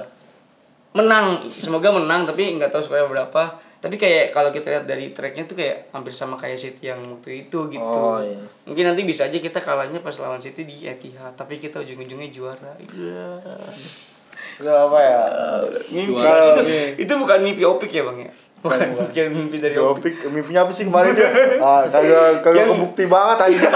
menang semoga menang tapi nggak tahu supaya berapa tapi kayak kalau kita lihat dari tracknya tuh kayak hampir sama kayak City yang waktu itu gitu Oh, iya. mungkin nanti bisa aja kita kalahnya pas lawan City di Etihad tapi kita ujung-ujungnya juara iya Itu apa ya? mimpi Juara. itu, itu bukan mimpi opik ya bang ya bukan, Bukan. mimpi dari opik Jopik, mimpinya apa sih kemarin dia? Ah, kagak kagak Yang- kebukti banget aja.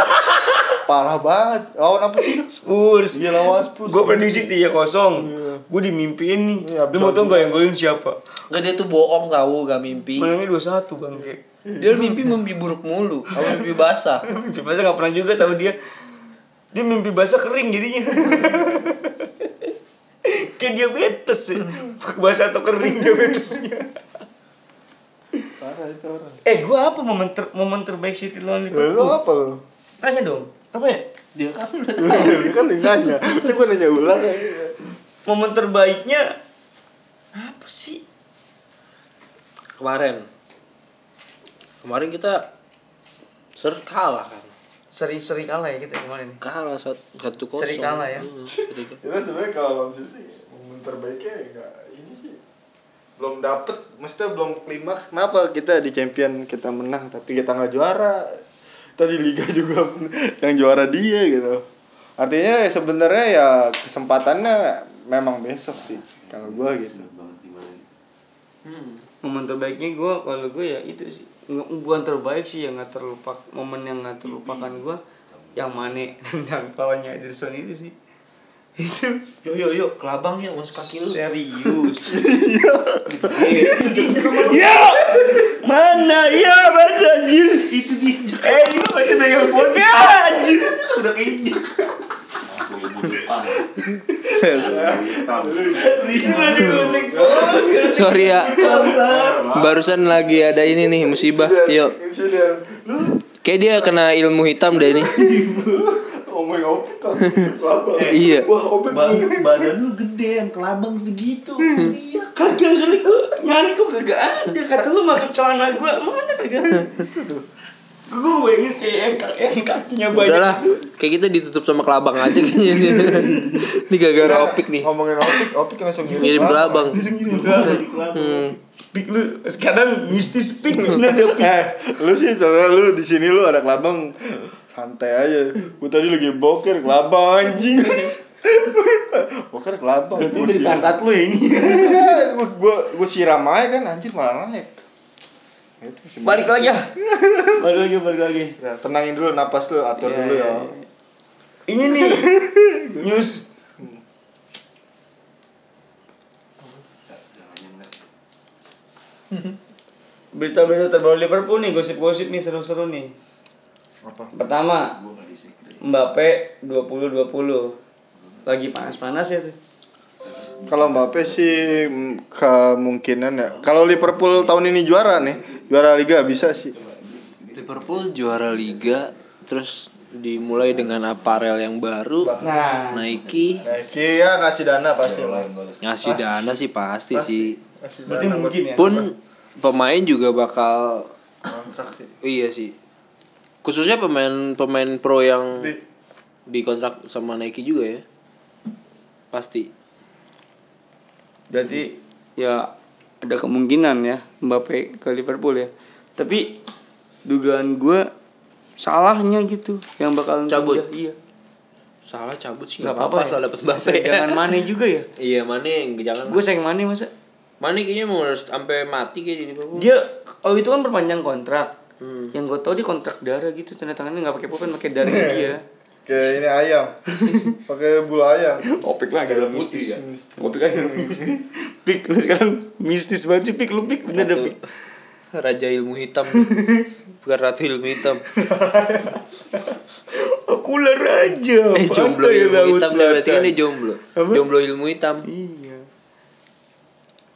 Parah banget. Lawan apa sih? Spurs Iya lawan Spurs. gue prediksi tiga kosong Iya. gue dimimpiin nih Iya, lu mau tau gak yang golin siapa Enggak dia tuh bohong tahu gak mimpi menangnya dua satu bang kayak dia mimpi mimpi buruk mulu apa mimpi basah mimpi basah gak pernah juga tahu dia dia mimpi basah kering jadinya kayak diabetes sih basah atau kering diabetesnya Parah itu orang. eh gua apa momen ter momen terbaik City lawan Liverpool apa lu? tanya dong apa ya dia kan udah tahu Lu kan nanya. Coba nanya ulang ya. momen terbaiknya apa sih kemarin kemarin kita ser kalah kan seri-seri kalah ya kita kemarin kalah satu satu kosong Seri kalah ya? Hmm, seri kalah. Kita sebenarnya kalau lawan City momen terbaiknya enggak ini sih. Belum dapet maksudnya belum klimaks. Kenapa kita di champion kita menang tapi kita nggak juara? Tadi liga juga yang juara dia gitu. Artinya ya sebenarnya ya kesempatannya memang besok sih kalau gua gitu. Hmm. momen terbaiknya gua kalau gue ya itu sih. Bukan terbaik sih yang nggak terlupak momen yang nggak terlupakan gua yang Mane dan palanya Ederson itu sih itu. Yuk yuk yuk kelabang ya masuk kaki lu. Serius. Ya mana? Ya mana anjir? Itu diinjek eh ini masih pegang phone anjir. Udah keinjek. Sorry ya barusan lagi ada ini nih musibah yuk kayak dia kena ilmu hitam deh langsung kelabang iya. Wah obek badan lu gede yang kelabang segitu. Iya kagak kali nyari kok kagak ada. Kata lu masuk celana gua mana kagak gue ingin kayak yang, yang kakinya banyak. Udahlah kayak kita ditutup sama kelabang aja kayaknya. Ini ini gara-gara opik nih. ngomongin opik opik langsung ngirim kelabang. Udah. hmm. Pik lu sekarang mistis pik bener ada pik. eh lu sih sebenarnya lu di sini lu ada kelabang santai aja gua tadi lagi boker kelabang anjing boker kelabang Berarti Gua dari pangkat lu ini. Gua, gua siram aja kan anjir malah naik Itu sih. Balik lagi ya. Balik lagi, balik lagi. ya, tenangin dulu napas lu atur Ya, dulu ya, ya ya. Ini nih news berita-berita terbaru Liverpool nih, gosip-gosip nih seru-seru nih. Apa? Pertama, Mbappe 2020. Lagi panas-panas ya tuh. kalau Mbappe sih mm, kemungkinan ya. Kalau Liverpool tahun ini juara nih juara Liga bisa sih. Liverpool juara liga terus dimulai dengan aparel yang baru Nah, Nike. Nike ya ngasih dana pasti. Lah ngasih dana sih pasti sih. Ngasih berarti mungkin ya. pun pemain juga bakal kontrak sih. Iya sih khususnya pemain pemain pro yang Di, di kontrak sama Nike juga ya pasti Berarti ya ada kemungkinan ya Mbappe ke Liverpool ya. Tapi dugaan gue salahnya gitu yang bakal Cabut. Iya. salah cabut sih Gak nggak apa-apa apa-apa ya. salah dapat Mbappe Jangan Mane juga ya. iya yang jangan Gue sayang Mane masa. Mane kayaknya mau harus sampai mati kayak di Liverpool Dia oh itu kan perpanjang kontrak. Hmm. Yang gue tau dia kontrak darah gitu tanda tangannya nggak pakai pulpen pakai darah dia. kayak ini ayam pakai bulu ayam Opik lagi dalam mistis. Opik lagi dalam mistis. Pik lu sekarang mistis banget sih Pik lu Pik bener Ratu- Pik. raja ilmu hitam bukan ratu ilmu hitam Aku spektakuler aja. Eh jomblo ilmu Laut hitam berarti kan dia jomblo. Apa? Jomblo ilmu hitam. Iya.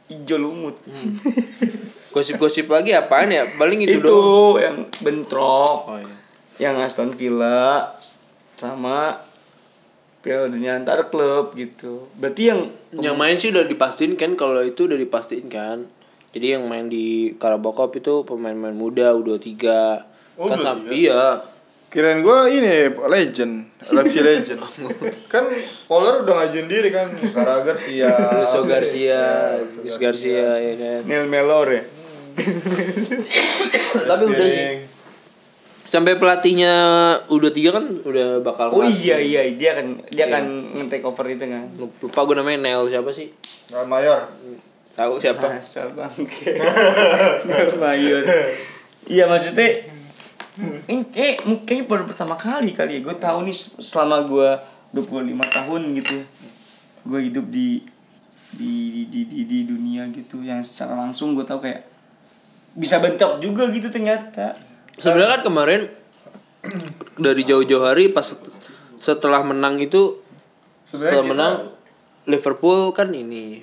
Ijo lumut. Gosip-gosip lagi apaan ya? Paling itu, itu doang. yang bentrok. Oh iya. Yang Aston Villa sama Piala Dunia antar klub gitu. Berarti yang Yang main sih udah dipastiin kan kalau itu udah dipastiin kan. Jadi yang main di Carabao Cup itu pemain-pemain muda U23. Oh, kan U23? sampai iya. Kirain gue ini legend, LFC legend. kan Polar udah ngajuin diri kan, Karagar Sia. Luso Garcia, Luis Garcia ya kan. Neil Melor ya. Tapi udah sih. Sampai pelatihnya U23 kan udah bakal Oh iya iya dia kan dia Iya. kan nge-take over itu kan. Lupa gue namanya Nel siapa sih? Real Mayor. Tahu siapa? Asal bangke. Neil Mayor. Iya maksudnya ini kayak mungkin baru pertama kali kali ya. Gue tahu nih selama gue 25 tahun gitu ya. Gue hidup di di, di di di dunia gitu yang secara langsung gue tahu kayak bisa bentrok juga gitu ternyata. Sebenarnya kan kemarin dari jauh-jauh hari pas setelah menang itu setelah kita- menang Liverpool kan ini.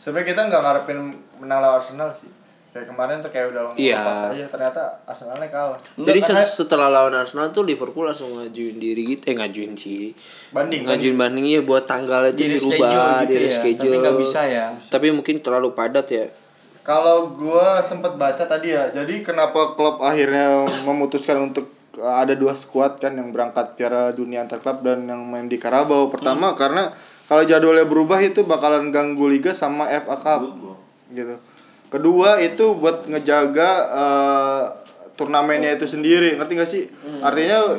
Sebenarnya kita nggak ngarepin menang lawan Arsenal sih. Kayak kemarin tuh kayak udah Iya. lepas aja ternyata Arsenalnya kalah. Enggak, Jadi setelah lawan Arsenal tuh Liverpool langsung ngajuin diri gitu eh ngajuin sih Banding. ngajuin banding ya buat tanggal itu jadi schedule dirubah gitu di ya reschedule. tapi nggak bisa ya Tapi mungkin terlalu padat ya. Kalau gua sempet baca tadi ya, jadi kenapa klub akhirnya memutuskan untuk uh, ada dua skuad kan yang berangkat Piala Dunia antar klub dan yang main di Carabao. Pertama karena kalau jadwalnya berubah itu bakalan ganggu liga sama FA Cup. Gitu. Kedua itu buat ngejaga uh, turnamennya itu sendiri, ngerti gak sih? Artinya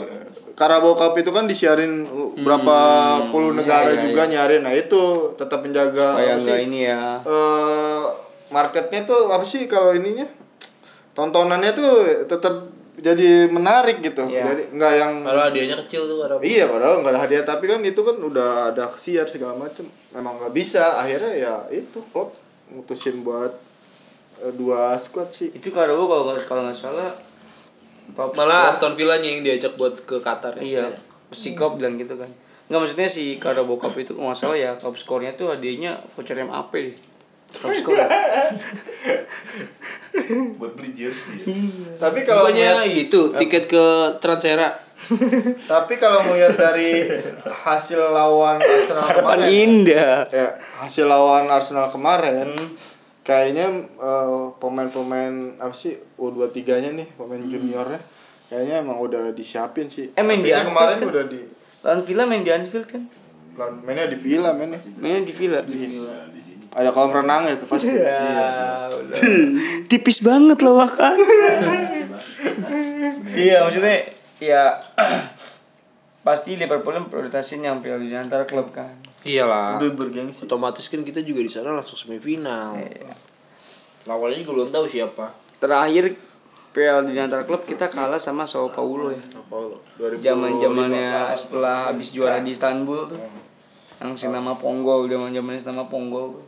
Carabao Cup itu kan disiarin berapa puluh negara iya, juga nyarin. Nah, itu tetap menjaga supaya apa sih? ini ya eh marketnya tuh apa sih kalau ininya tontonannya tuh tetap jadi menarik gitu Iya. jadi nggak yang Kalau hadiahnya kecil tuh ada. iya padahal nggak ada hadiah tapi kan itu kan udah ada kesiar segala macem memang nggak bisa akhirnya ya itu klub mutusin buat dua squad sih. Itu kalau kalau kalau nggak salah top Malah score- Aston Villa yang diajak buat ke Qatar ya. iya. Si Kop bilang gitu kan. Nggak maksudnya si Carabao Cup itu nggak salah ya top skornya tuh hadiahnya voucher MAP deh. Top score buat beli jersey tapi kalau Bukannya melihat itu tiket ke Transera. tapi kalau melihat dari hasil lawan Arsenal harapan kemarin indah. Ya hasil lawan Arsenal kemarin kayaknya eh, pemain-pemain apa sih U23 nya nih pemain juniornya kayaknya emang udah disiapin sih. Eh, main di Anfield kemarin kan? udah di lawan Villa main di Anfield kan? Lawan- mainnya di Villa mainnya. Mainnya di Villa. Ada kolam renang ya tuh pasti. Ya, tipis banget loh kan iya maksudnya ya pasti Liverpool yang prioritasin yang Piala Dunia antar klub kan Iyalah. udah bergengsi Otomatis kan kita juga di sana langsung semifinal. Lawannya juga belum tahu siapa. terakhir Piala Dunia antar klub kita kalah sama Sao Paulo ya apa lo 2005. zaman zamannya setelah habis juara di Istanbul tuh yang si nama Ponggol zaman zamannya si nama Ponggol tuh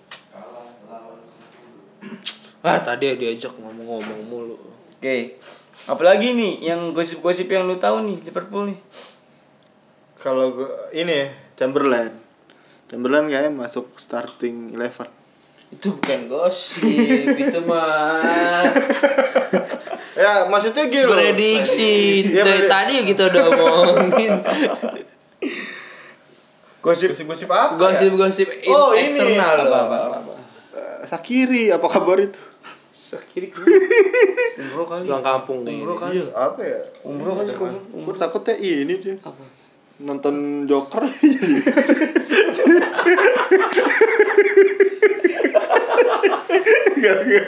Ah tadi ya diajak ngomong-ngomong mulu. oke apalagi nih yang gosip-gosip yang lu tahu nih Liverpool nih kalau ini Chamberlain Chamberlain kayaknya masuk starting eleven Itu bukan gosip, itu mah ya maksudnya gini loh prediksi. Iya, Dari prediksi. tadi kita udah omongin gosip gosip apa ya? gosip-gosip in- Oh, ini. eksternal apa loh. apa apa, apa. Eh, Sakiri apa kabar itu kiri umroh kali Pulang kampung nih. umroh kali iya apa ya umroh kali gue takutnya ini dia apa nonton Joker Gak, gak.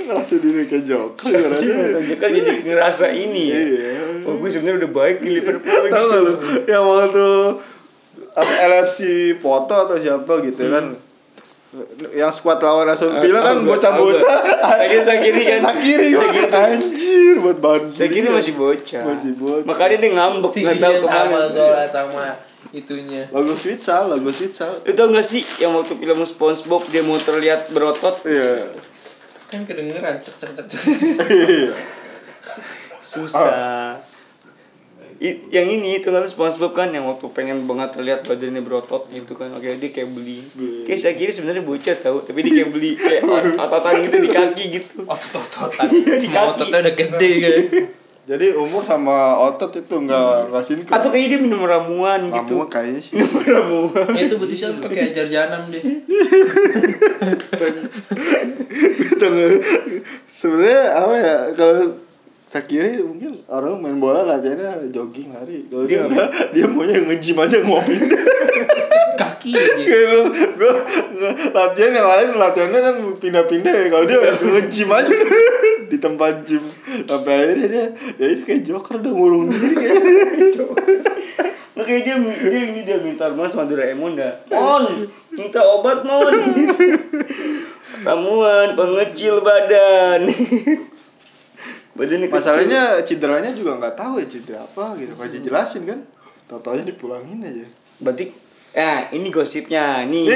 Ngerasa diri kayak Joker gimana? kan jadi ngerasa ini ya Iya. oh gue sebenarnya udah baik di Liverpool gitu gak lu? Yang waktu apa, LFC foto atau siapa gitu kan yang squad lawan Aston Villa kan bocah-bocah. Sakit- sakiri kan. Sakiri anjir buat bahan saya kira masih bocah. Masih bocah. makanya dia ngambek nggak tahu sama ke mana soalnya sama itunya. logo Switsal logo Switsal itu enggak sih yang waktu film SpongeBob dia mau terlihat berotot? Iya. Kan kedengeran cek cek cek cek. susah I- yang ini itu kan SpongeBob kan yang waktu pengen banget terlihat badannya berotot gitu kan oke dia kayak beli kayak saya kira sebenarnya bocah tahu tapi dia kayak beli kayak ot- ototan gitu di kaki gitu otot-ototan Di kaki. ototnya udah gede kan Jadi umur sama otot itu nggak nggak sinkron. atau kayaknya dia minum ramuan gitu Kamu kayaknya sih. minum ramuan ya itu betisnya pakai ajar janam deh. Sebenarnya apa ya kalau Sakiri mungkin orang main bola latihannya jogging lari. Kalau dia Dia enggak, dia maunya nge-gym aja ngopin. kaki Gitu. Gua latihan yang lain latihannya kan pindah-pindah ya. Kalau dia nge-gym aja di tempat gym. Sampai akhirnya dia ya ini kayak joker udah ngurung diri kayak dia dia ini dia minta ramuan sama Doraemon dah. Mon, minta obat mon. ramuan pengecil badan. Badannya kecil. Masalahnya cederanya juga nggak tahu ya cedera apa gitu. Kalau dijelasin kan, tau-taunya dipulangin aja. Berarti Ya, ini gosipnya. Nih.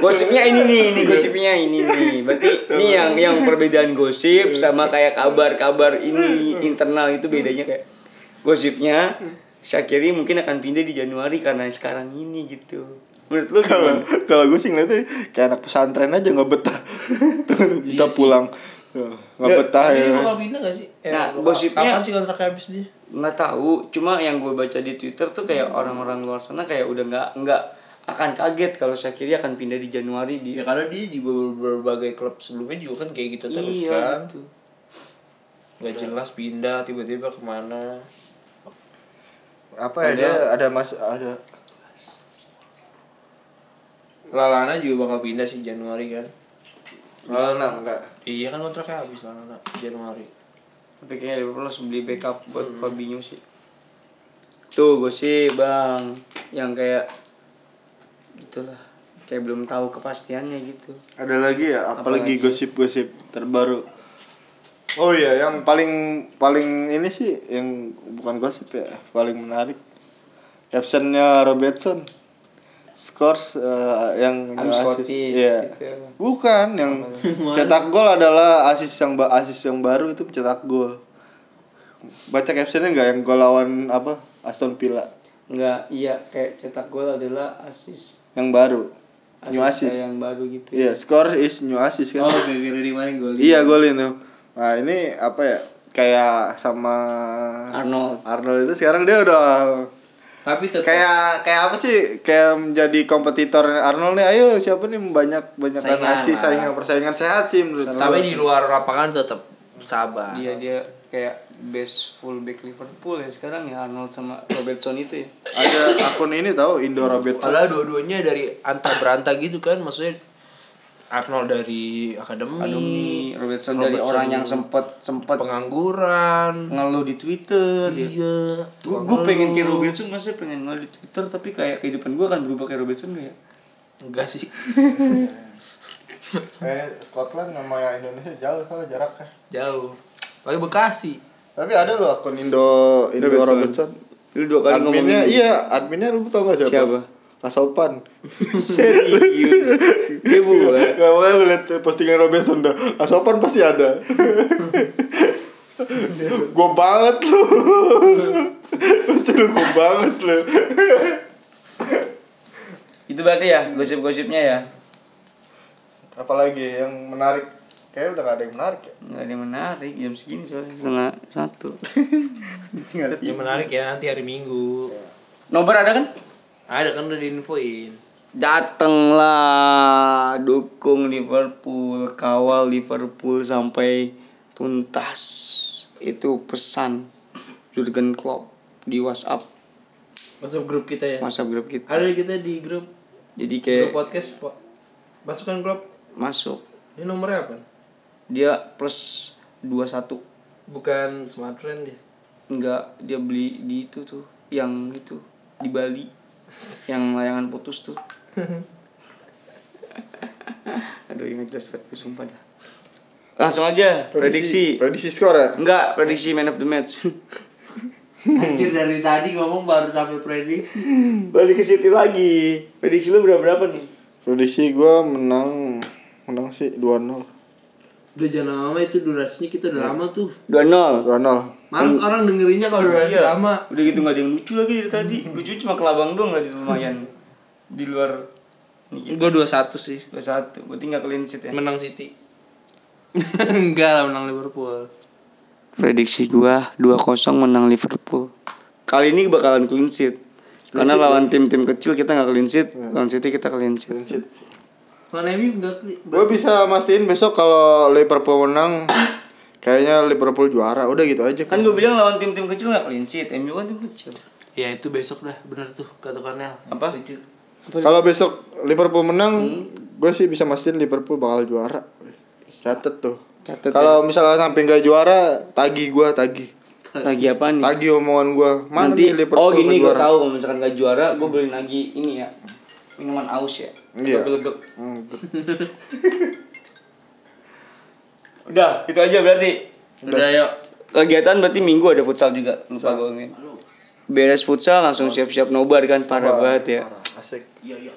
Gosipnya ini nih, ini gosipnya ini nih. Berarti ini yang yang perbedaan gosip sama kayak kabar-kabar ini internal itu bedanya kayak gosipnya Syakiri mungkin akan pindah di Januari karena sekarang ini gitu. Menurut lu kalau gimana? kalau gue sih ngeliatnya kayak anak pesantren aja nggak betah kita Iya sih. pulang nggak Ya, betah Tapi ya dia bakal pindah gak sih? Eh, Nah, gosipnya- Kapan sih kontraknya habis dia? nggak tahu cuma yang gue baca di twitter tuh kayak orang-orang luar sana kayak udah nggak nggak akan kaget kalau Syakiri akan pindah di Januari di Ya karena dia di ber- berbagai klub sebelumnya juga kan kayak gitu terus Iya, kan gitu. Gak jelas pindah tiba-tiba ke mana apa ya dia ada mas ada Lalana juga bakal pindah sih Januari kan oh nah enggak. Iya kan kontraknya habis Lalana Januari. Tapi kayaknya Liverpool harus beli backup buat Fabinho sih. Tuh gue sih bang yang kayak gitulah kayak belum tahu kepastiannya gitu. Ada lagi ya? Apalagi Apalagi? gosip-gosip terbaru. Oh iya yang paling paling ini sih yang bukan gosip ya paling menarik. Captionnya Robertson scores eh, yang I'm assist. Scottish, Iya. gitu. bukan yang cetak gol adalah asis yang ba- asis yang baru itu cetak gol baca captionnya nggak yang gol lawan apa Aston Villa Enggak, iya kayak cetak gol adalah asis yang baru new asis assist yang baru gitu iya score is new assist kan Oh gara-gara di mana gol Iya golin tuh. Nah ini apa ya? Kayak sama Arnold Arnold itu sekarang dia udah Tapi tetap kayak kayak apa sih? Kayak menjadi kompetitor Arnold nih. Ayo siapa nih banyak banyak lah. saingan persaingan sehat sih menurut Tapi di luar lapangan tetap sabar Iya dia kayak best fullback Liverpool ya sekarang ya Arnold sama Robertson itu ya. ada akun ini tahu Indo Robertson. Padahal dua-duanya dari anta beranta gitu kan Maksudnya Arnold dari akademi, Ademi Robertson dari Robertson orang yang sempet sempet pengangguran ngeluh di Twitter ya. Iya Gue pengen kayak Robertson masih pengen ngeluh di Twitter tapi kayak kehidupan gue akan berubah kayak Robertson gak ya? Enggak sih Eh Scotland sama Indonesia jauh soalnya jaraknya. Jauh Lagi Bekasi Tapi ada loh akun Indo Indo Robertson. Robertson. Lu dua kali ngomong Adminnya iya, adminnya lu tau gak siapa? Siapa? Kasopan. Serius. Dia buat. Gak mau lu liat postingan Robinson dah. Asopan pasti ada. Gue banget lu. Pasti lu gue banget lu. Itu berarti ya gosip-gosipnya ya. Apalagi yang menarik. Kayaknya udah gak ada yang menarik ya? Nggak ada yang menarik jam segini soalnya. Setengah satu. Yang menarik ya nanti hari Minggu. Nomor ada kan? Ada kan udah diinfoin Datanglah dukung Liverpool, kawal Liverpool sampai tuntas. Itu pesan Jurgen Klopp di WhatsApp, Masuk grup kita ya WhatsApp grup kita. Ada kita di grup Jadi Grup kayak podcast Pak Masukkan grup masuk. Ini nomornya apa? Dia plus 21. Bukan smartphone dia Enggak, dia beli di itu tuh, yang itu di Bali. yang layangan putus tuh. Aduh, ingat jelas banget gue sumpah dah. Langsung aja, prediksi. Prediksi skor ya Enggak, prediksi man of the match. Anjir dari tadi ngomong baru sampai prediksi Balik ke City lagi. Prediksi lu berapa berapa nih? Prediksi gue menang Menang sih 2-0 Udah jangan lama itu durasinya kita udah lama tuh. 2-0 Ronald Males orang dengerinnya kalau durasi Iya. lama. Udah gitu gak ada yang lucu lagi dari tadi. Lucu cuma kelabang doang gak di lumayan. Di luar ini Gue 21 sih. dua satu. Berarti gak clean sheet ya. Menang City. Enggak lah menang Liverpool. Prediksi gua 2-0 menang Liverpool. Kali ini bakalan clean sheet. Karena lawan tim-tim kecil kita nggak clean sheet, lawan City kita clean sheet. Kalau MU enggak kli- gue bisa mastiin besok kalau Liverpool menang kayaknya Liverpool juara udah gitu aja Kan gue bilang lawan tim-tim kecil nggak clean sheet, MU kan tim kecil. Ya itu besok dah, bener tuh kata Kornel. Apa? Setuju. Kalau besok Liverpool menang gue sih bisa mastiin Liverpool bakal juara catet tuh Catet kalau misalnya sampai nggak juara tagi gue tagi Lagi apa nih? tagi omongan gue mana Nanti nih Liverpool oh gini gue tahu kalau misalkan nggak juara, gue beliin lagi ini ya minuman aus ya. Iya. Hmm, Udah, itu aja berarti. Udah yuk. Kegiatan berarti minggu ada futsal juga. Lupa gue ngomongin. Beres futsal langsung siap-siap nobar kan parah banget ya. parah, asik iya iya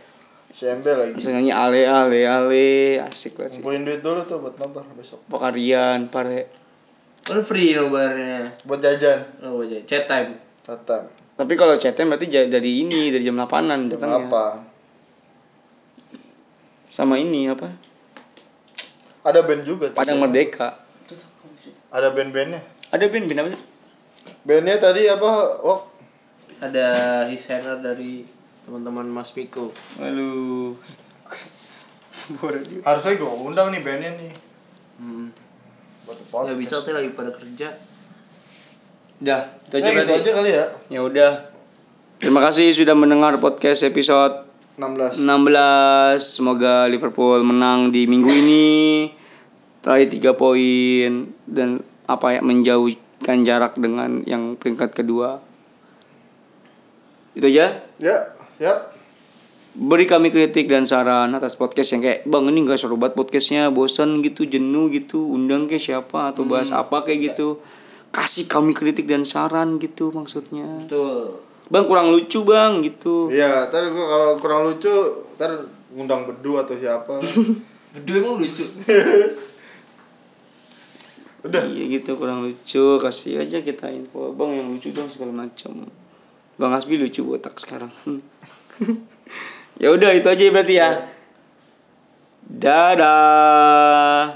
CMB lagi Langsung nyanyi ale ale ale asik banget sih. kumpulin duit dulu tuh buat nobar besok Pokarian, pare. Kan free nobarnya. buat jajan Oh, aja. Chat time. tatan Tapi kalau chatnya berarti ja- dari ini dari jam 8-an datangnya. apa Sama ini apa? ada band juga tuh. Padang Merdeka. ada band-bandnya Ada band band apa sih? bandnya tadi apa oh Ada his hanger dari teman-teman Mas Piko. Aduh. harusnya gue undang nih bandnya nih Hmm. buat Nggak bisa tuh lagi pada kerja. Udah, itu aja Nah, gitu berarti. aja kali ya Ya udah. Terima kasih sudah mendengar podcast episode 16 16 semoga Liverpool menang di minggu ini raih 3 poin dan apa ya menjauhkan jarak dengan yang peringkat kedua itu aja ya ya beri kami kritik dan saran atas podcast yang kayak bang ini nggak seru banget podcastnya bosan gitu jenuh gitu undang ke siapa atau bahas apa kayak gitu kasih kami kritik dan saran gitu maksudnya Betul. bang kurang lucu bang gitu Iya, ntar kalau kurang lucu, ntar ngundang bedu atau siapa. Berdua emang lucu. Udah. Iya gitu kurang lucu kasih aja kita info bang yang lucu dong segala macam bang Asbi lucu botak sekarang. Ya udah itu aja berarti ya. Dadah